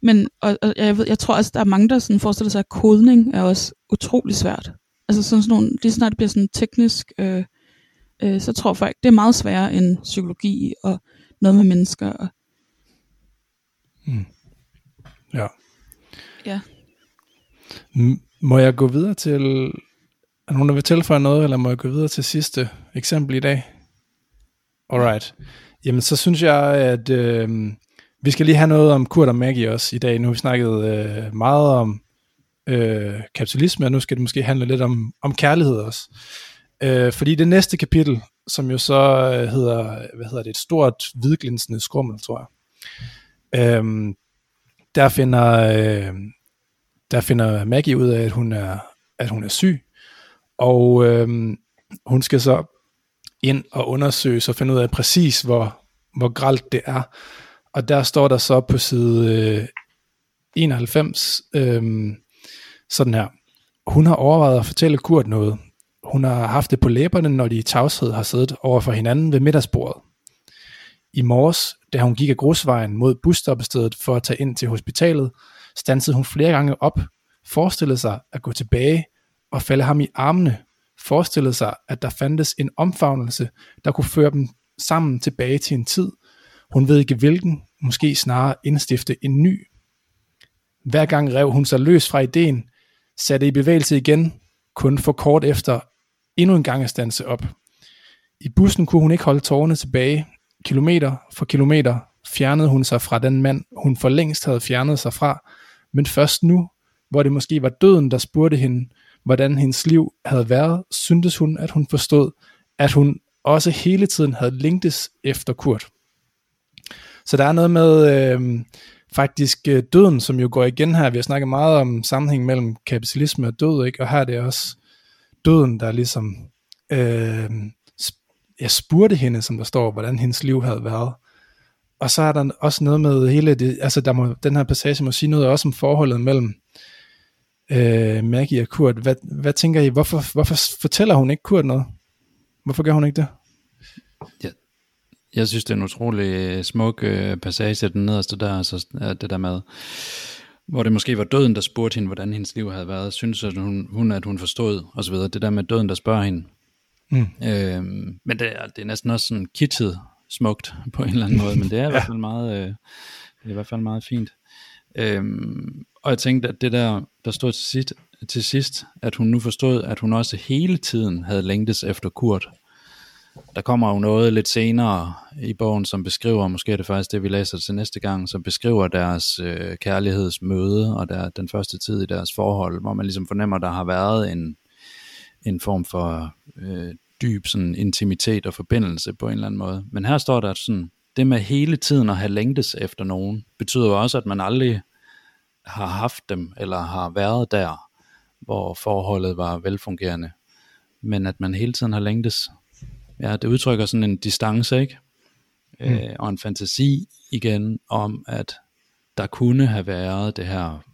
men og, og jeg, ved, jeg tror også, der er mange, der sådan forestiller sig, at kodning er også utrolig svært. Altså sådan, sådan nogle, lige snart det bliver sådan teknisk, øh, øh, så tror folk, det er meget sværere end psykologi og noget med mennesker. Og... Mm. Ja. Ja. M- må jeg gå videre til, er nogen, der vil tilføje noget, eller må jeg gå videre til sidste eksempel i dag? Alright. Jamen, så synes jeg, at øh, vi skal lige have noget om Kurt og Maggie også i dag. Nu har vi snakket øh, meget om øh, kapitalisme, og nu skal det måske handle lidt om, om kærlighed også. Øh, fordi det næste kapitel, som jo så øh, hedder, hvad hedder det, et stort hvidglinsende skrummel, tror jeg. Øh, der finder, øh, der finder Maggie ud af, at hun er, at hun er syg, og øh, hun skal så ind og undersøge og finde ud af præcis, hvor, hvor gralt det er. Og der står der så på side øh, 91 øh, sådan her. Hun har overvejet at fortælle Kurt noget. Hun har haft det på læberne, når de i tavshed har siddet over for hinanden ved middagsbordet. I morges, da hun gik af grusvejen mod busstoppestedet for at tage ind til hospitalet, stansede hun flere gange op, forestillede sig at gå tilbage og falde ham i armene, forestillede sig, at der fandtes en omfavnelse, der kunne føre dem sammen tilbage til en tid, hun ved ikke hvilken, måske snarere indstifte en ny. Hver gang rev hun sig løs fra ideen, satte i bevægelse igen, kun for kort efter endnu en gang at stanse op. I bussen kunne hun ikke holde tårerne tilbage. kilometer for kilometer fjernede hun sig fra den mand, hun for længst havde fjernet sig fra, men først nu, hvor det måske var døden, der spurgte hende, hvordan hendes liv havde været, syntes hun, at hun forstod, at hun også hele tiden havde længtes efter Kurt. Så der er noget med øh, faktisk øh, døden, som jo går igen her. Vi har snakket meget om sammenhæng mellem kapitalisme og død, ikke? og her er det også døden, der ligesom øh, jeg spurgte hende, som der står, hvordan hendes liv havde været. Og så er der også noget med hele det, altså der må, den her passage må sige noget også om forholdet mellem øh, Maggie og Kurt. Hvad, hvad tænker I, hvorfor, hvorfor fortæller hun ikke Kurt noget? Hvorfor gør hun ikke det? Ja, jeg synes, det er en utrolig smuk øh, passage, den nederste der, altså det der med, hvor det måske var døden, der spurgte hende, hvordan hendes liv havde været. Synes at hun, hun at hun forstod, og så videre. Det der med døden, der spørger hende. Mm. Øhm, men det er, det er næsten også sådan kittet smukt på en eller anden måde, men det er i hvert fald meget, øh, det er i hvert fald meget fint. Øhm, og jeg tænkte, at det der, der stod til sidst, til sidst, at hun nu forstod, at hun også hele tiden havde længtes efter Kurt. Der kommer jo noget lidt senere i bogen, som beskriver, måske er det faktisk det, vi læser til næste gang, som beskriver deres øh, kærlighedsmøde og der, den første tid i deres forhold, hvor man ligesom fornemmer, at der har været en, en form for øh, dyb sådan, intimitet og forbindelse på en eller anden måde. Men her står der sådan, det med hele tiden at have længtes efter nogen, betyder jo også, at man aldrig har haft dem, eller har været der, hvor forholdet var velfungerende, men at man hele tiden har længtes. Ja, det udtrykker sådan en distance, ikke? Mm. Øh, og en fantasi igen om, at der kunne have været det her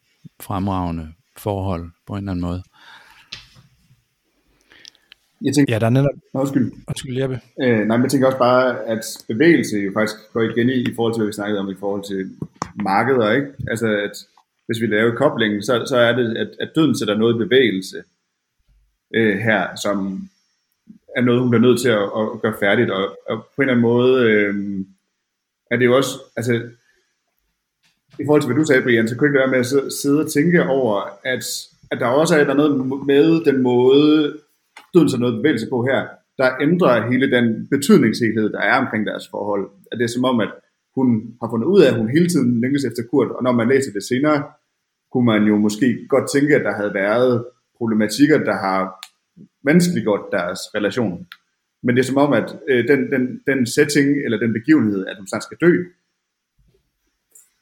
fremragende forhold på en eller anden måde. Jeg tænker, ja, der er netop... Nå, undskyld. Undskyld, Jeppe. Øh, nej, men jeg tænker også bare, at bevægelse jo faktisk går igen i, i forhold til, hvad vi snakkede om i forhold til markeder, ikke? Altså, at hvis vi laver koblingen, så, så er det, at, at døden sætter noget i bevægelse øh, her, som er noget, hun bliver nødt til at, at gøre færdigt, og, og på en eller anden måde øh, er det jo også, altså, i forhold til, hvad du sagde, Brian, så kunne det ikke være med at sidde og tænke over, at, at der også er noget med den måde, døden så noget bevægelse på her, der ændrer hele den betydningshelhed, der er omkring deres forhold. At det er som om, at hun har fundet ud af, at hun hele tiden længes efter Kurt, og når man læser det senere, kunne man jo måske godt tænke, at der havde været problematikker, der har vanskeliggjort deres relation. Men det er som om, at øh, den, den, den setting, eller den begivenhed, at hun snart skal dø,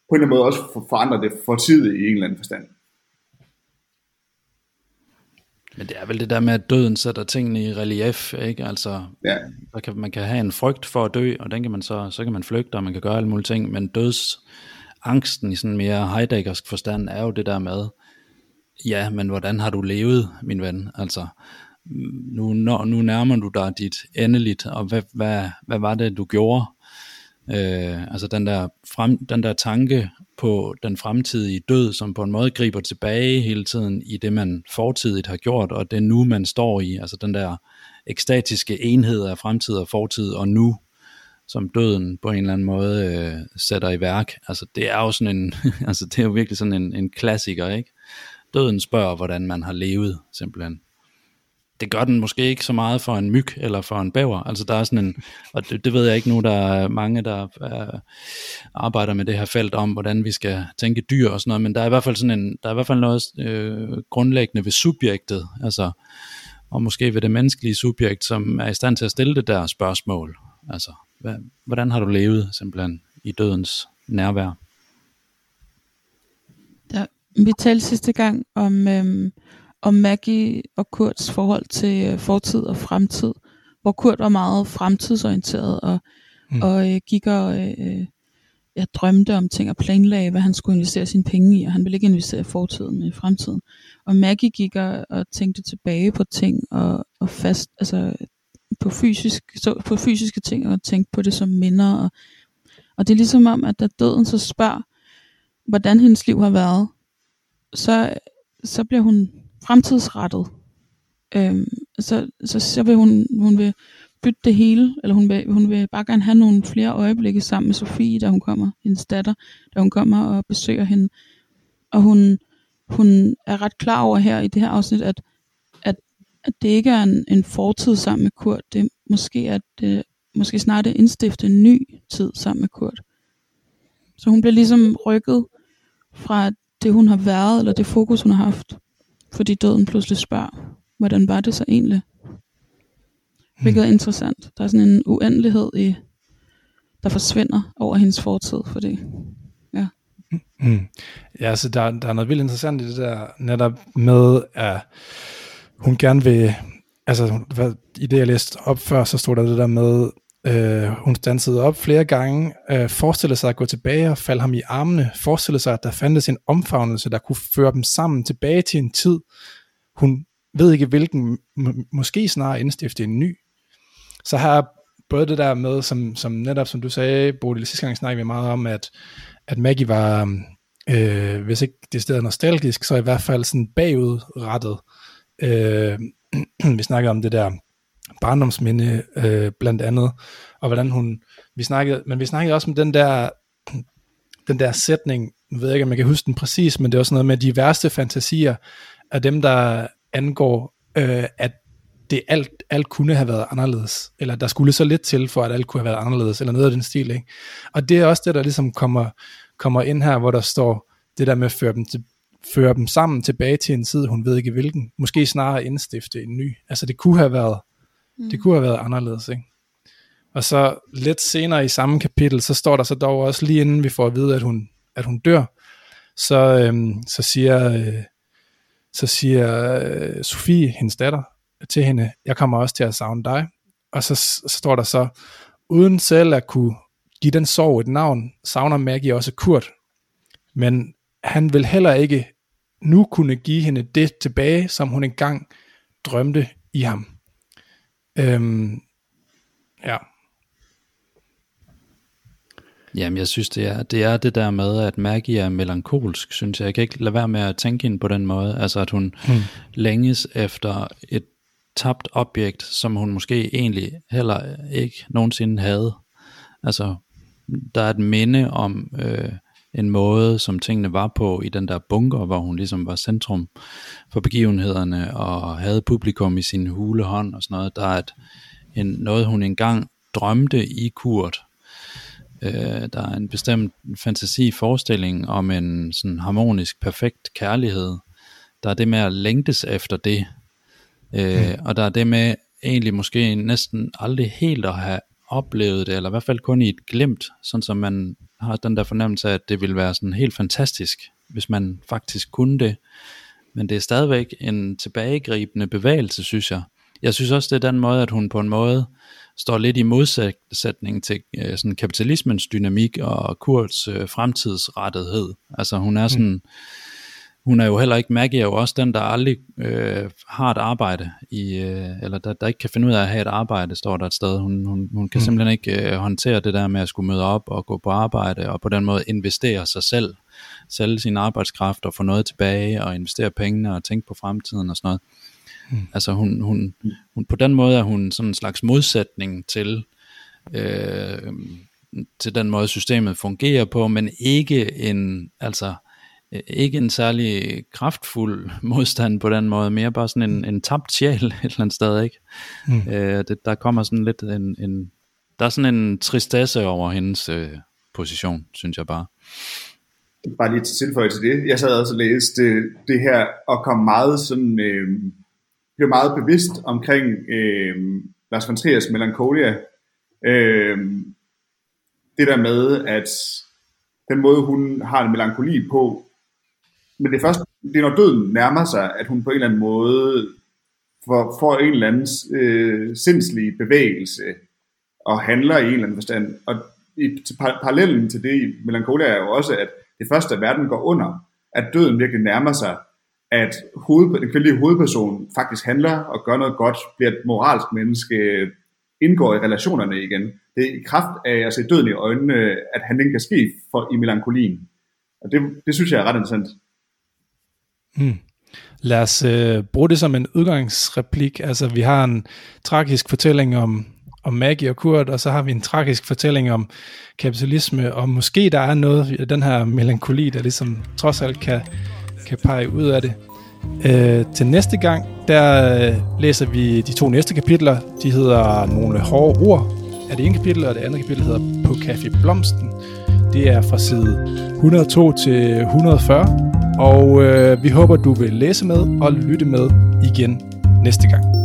på en eller anden måde også forandrer det for tid i en eller anden forstand. Men det er vel det der med, at døden sætter tingene i relief, ikke? Altså, ja. der kan, man kan have en frygt for at dø, og den kan man så, så kan man flygte, og man kan gøre alle mulige ting, men dødsangsten i sådan mere Heideggersk forstand er jo det der med, ja, men hvordan har du levet, min ven? Altså, nu, nu nærmer du dig dit endeligt, og hvad, hvad, hvad var det, du gjorde? Øh, altså den der, frem, den der tanke på den fremtidige død, som på en måde griber tilbage hele tiden i det, man fortidigt har gjort, og det nu, man står i, altså den der ekstatiske enhed af fremtid og fortid og nu, som døden på en eller anden måde øh, sætter i værk. Altså det er jo sådan en, altså det er jo virkelig sådan en, en klassiker, ikke? Døden spørger, hvordan man har levet, simpelthen det gør den måske ikke så meget for en myg eller for en bæver. Altså der er sådan en, og det, det ved jeg ikke nu, der er mange, der er, arbejder med det her felt om, hvordan vi skal tænke dyr og sådan noget, men der er i hvert fald sådan en, der er i hvert fald noget øh, grundlæggende ved subjektet, altså, og måske ved det menneskelige subjekt, som er i stand til at stille det der spørgsmål. Altså, hvad, hvordan har du levet simpelthen i dødens nærvær? Ja, vi talte sidste gang om, øhm, om Maggie og Kurts forhold til øh, fortid og fremtid, hvor Kurt var meget fremtidsorienteret og, mm. og øh, gik og øh, jeg drømte om ting og planlagde, hvad han skulle investere sine penge i, og han ville ikke investere i fortiden, men i fremtiden. Og Maggie gik og, og tænkte tilbage på ting og, og fast, altså på, fysisk, så, på fysiske ting og tænkte på det som minder. Og, og det er ligesom om, at da døden så spørger, hvordan hendes liv har været, så, så bliver hun fremtidsrettet. Øhm, så, så, så vil hun, hun vil bytte det hele, eller hun vil, hun vil bare gerne have nogle flere øjeblikke sammen med Sofie, da hun kommer, hendes datter, da hun kommer og besøger hende. Og hun, hun er ret klar over her i det her afsnit, at, at, at det ikke er en, en fortid sammen med Kurt, det måske at det måske snart indstifte en ny tid sammen med Kurt. Så hun bliver ligesom rykket fra det, hun har været, eller det fokus, hun har haft, fordi døden pludselig spørger, hvordan var det så egentlig? Hvilket er interessant. Der er sådan en uendelighed i, der forsvinder over hendes fortid, fordi ja. Mm. Ja, så der, der er noget vildt interessant i det der, netop med, at hun gerne vil, altså i det jeg læste op før, så stod der det der med, øh, hun dansede op flere gange, øh, forestillede sig at gå tilbage og falde ham i armene, forestillede sig, at der fandtes en omfavnelse, der kunne føre dem sammen tilbage til en tid, hun ved ikke hvilken, m- måske snarere indstifte en ny. Så her både det der med, som, som netop som du sagde, Bodil, sidste gang snakkede vi meget om, at, at Maggie var, øh, hvis ikke det stedet nostalgisk, så i hvert fald sådan bagudrettet. Øh, vi snakkede om det der barndomsminde øh, blandt andet, og hvordan hun, vi snakkede, men vi snakkede også om den der, den der sætning, jeg ved ikke, om jeg kan huske den præcis, men det var sådan noget med de værste fantasier af dem, der angår, øh, at det alt, alt kunne have været anderledes, eller der skulle så lidt til, for at alt kunne have været anderledes, eller noget af den stil, ikke? Og det er også det, der ligesom kommer, kommer ind her, hvor der står det der med at føre dem, til, føre dem sammen tilbage til en tid, hun ved ikke hvilken, måske snarere indstifte en ny. Altså det kunne have været, mm. det kunne have været anderledes, ikke? Og så lidt senere i samme kapitel, så står der så dog også lige inden vi får at vide, at hun, at hun dør, så, øhm, så siger, øh, så siger øh, Sofie, hendes datter, til hende, jeg kommer også til at savne dig. Og så, så står der så, uden selv at kunne give den sorg et navn, savner Maggie også Kurt. Men han vil heller ikke nu kunne give hende det tilbage, som hun engang drømte i ham. Øhm, ja. Jamen, jeg synes, det er, det er det der med, at Maggie er melankolsk, synes jeg. Jeg kan ikke lade være med at tænke hende på den måde. Altså, at hun hmm. længes efter et tabt objekt, som hun måske egentlig heller ikke nogensinde havde. Altså, der er et minde om øh, en måde, som tingene var på i den der bunker, hvor hun ligesom var centrum for begivenhederne og havde publikum i sin hule hånd og sådan noget. Der er et, en, noget, hun engang drømte i Kurt. Øh, der er en bestemt fantasi forestilling om en sådan harmonisk, perfekt kærlighed. Der er det med at længtes efter det, Øh, mm. Og der er det med egentlig måske næsten aldrig helt at have oplevet det, eller i hvert fald kun i et glimt, sådan som man har den der fornemmelse af, at det ville være sådan helt fantastisk, hvis man faktisk kunne det. Men det er stadigvæk en tilbagegribende bevægelse, synes jeg. Jeg synes også, det er den måde, at hun på en måde står lidt i modsætning til øh, sådan kapitalismens dynamik og Kurts øh, fremtidsrettethed. Altså hun er mm. sådan... Mm hun er jo heller ikke, Maggie er jo også den, der aldrig øh, har et arbejde, i, øh, eller der, der ikke kan finde ud af at have et arbejde, står der et sted. Hun, hun, hun kan mm. simpelthen ikke øh, håndtere det der med at skulle møde op og gå på arbejde, og på den måde investere sig selv, sælge sin arbejdskraft og få noget tilbage, og investere pengene og tænke på fremtiden og sådan noget. Mm. Altså hun, hun, hun, på den måde er hun sådan en slags modsætning til, øh, til den måde systemet fungerer på, men ikke en, altså ikke en særlig kraftfuld modstand på den måde, mere bare sådan en, en tabt sjæl et eller andet sted, ikke? Mm. Øh, det, der kommer sådan lidt en, en, der er sådan en tristesse over hendes øh, position, synes jeg bare. Bare lige til tilføje til det. Jeg sad også og læste det, det her, og kom meget sådan, øh, blev meget bevidst omkring øh, Lars von Triers Melancholia. Øh, det der med, at den måde, hun har en melankoli på, men det er først, det er når døden nærmer sig, at hun på en eller anden måde får, får en eller anden øh, sindslig bevægelse og handler i en eller anden forstand. Og i til parallellen til det i Melancholia er jo også, at det første, at verden går under, at døden virkelig nærmer sig, at hoved, den kvindelige hovedperson faktisk handler og gør noget godt, bliver et moralsk menneske, indgår i relationerne igen. Det er i kraft af at se døden i øjnene, at handling kan ske for, i melankolien. Og det, det synes jeg er ret interessant. Hmm. Lad os øh, bruge det som en udgangsreplik. Altså, vi har en tragisk fortælling om, om Maggie og Kurt, og så har vi en tragisk fortælling om kapitalisme, og måske der er noget den her melankoli, der ligesom trods alt kan, kan pege ud af det. Øh, til næste gang, der øh, læser vi de to næste kapitler. De hedder Nogle hårde ord er det ene kapitel, og det andet kapitel hedder På Café Blomsten. Det er fra side 102 til 140, og øh, vi håber, du vil læse med og lytte med igen næste gang.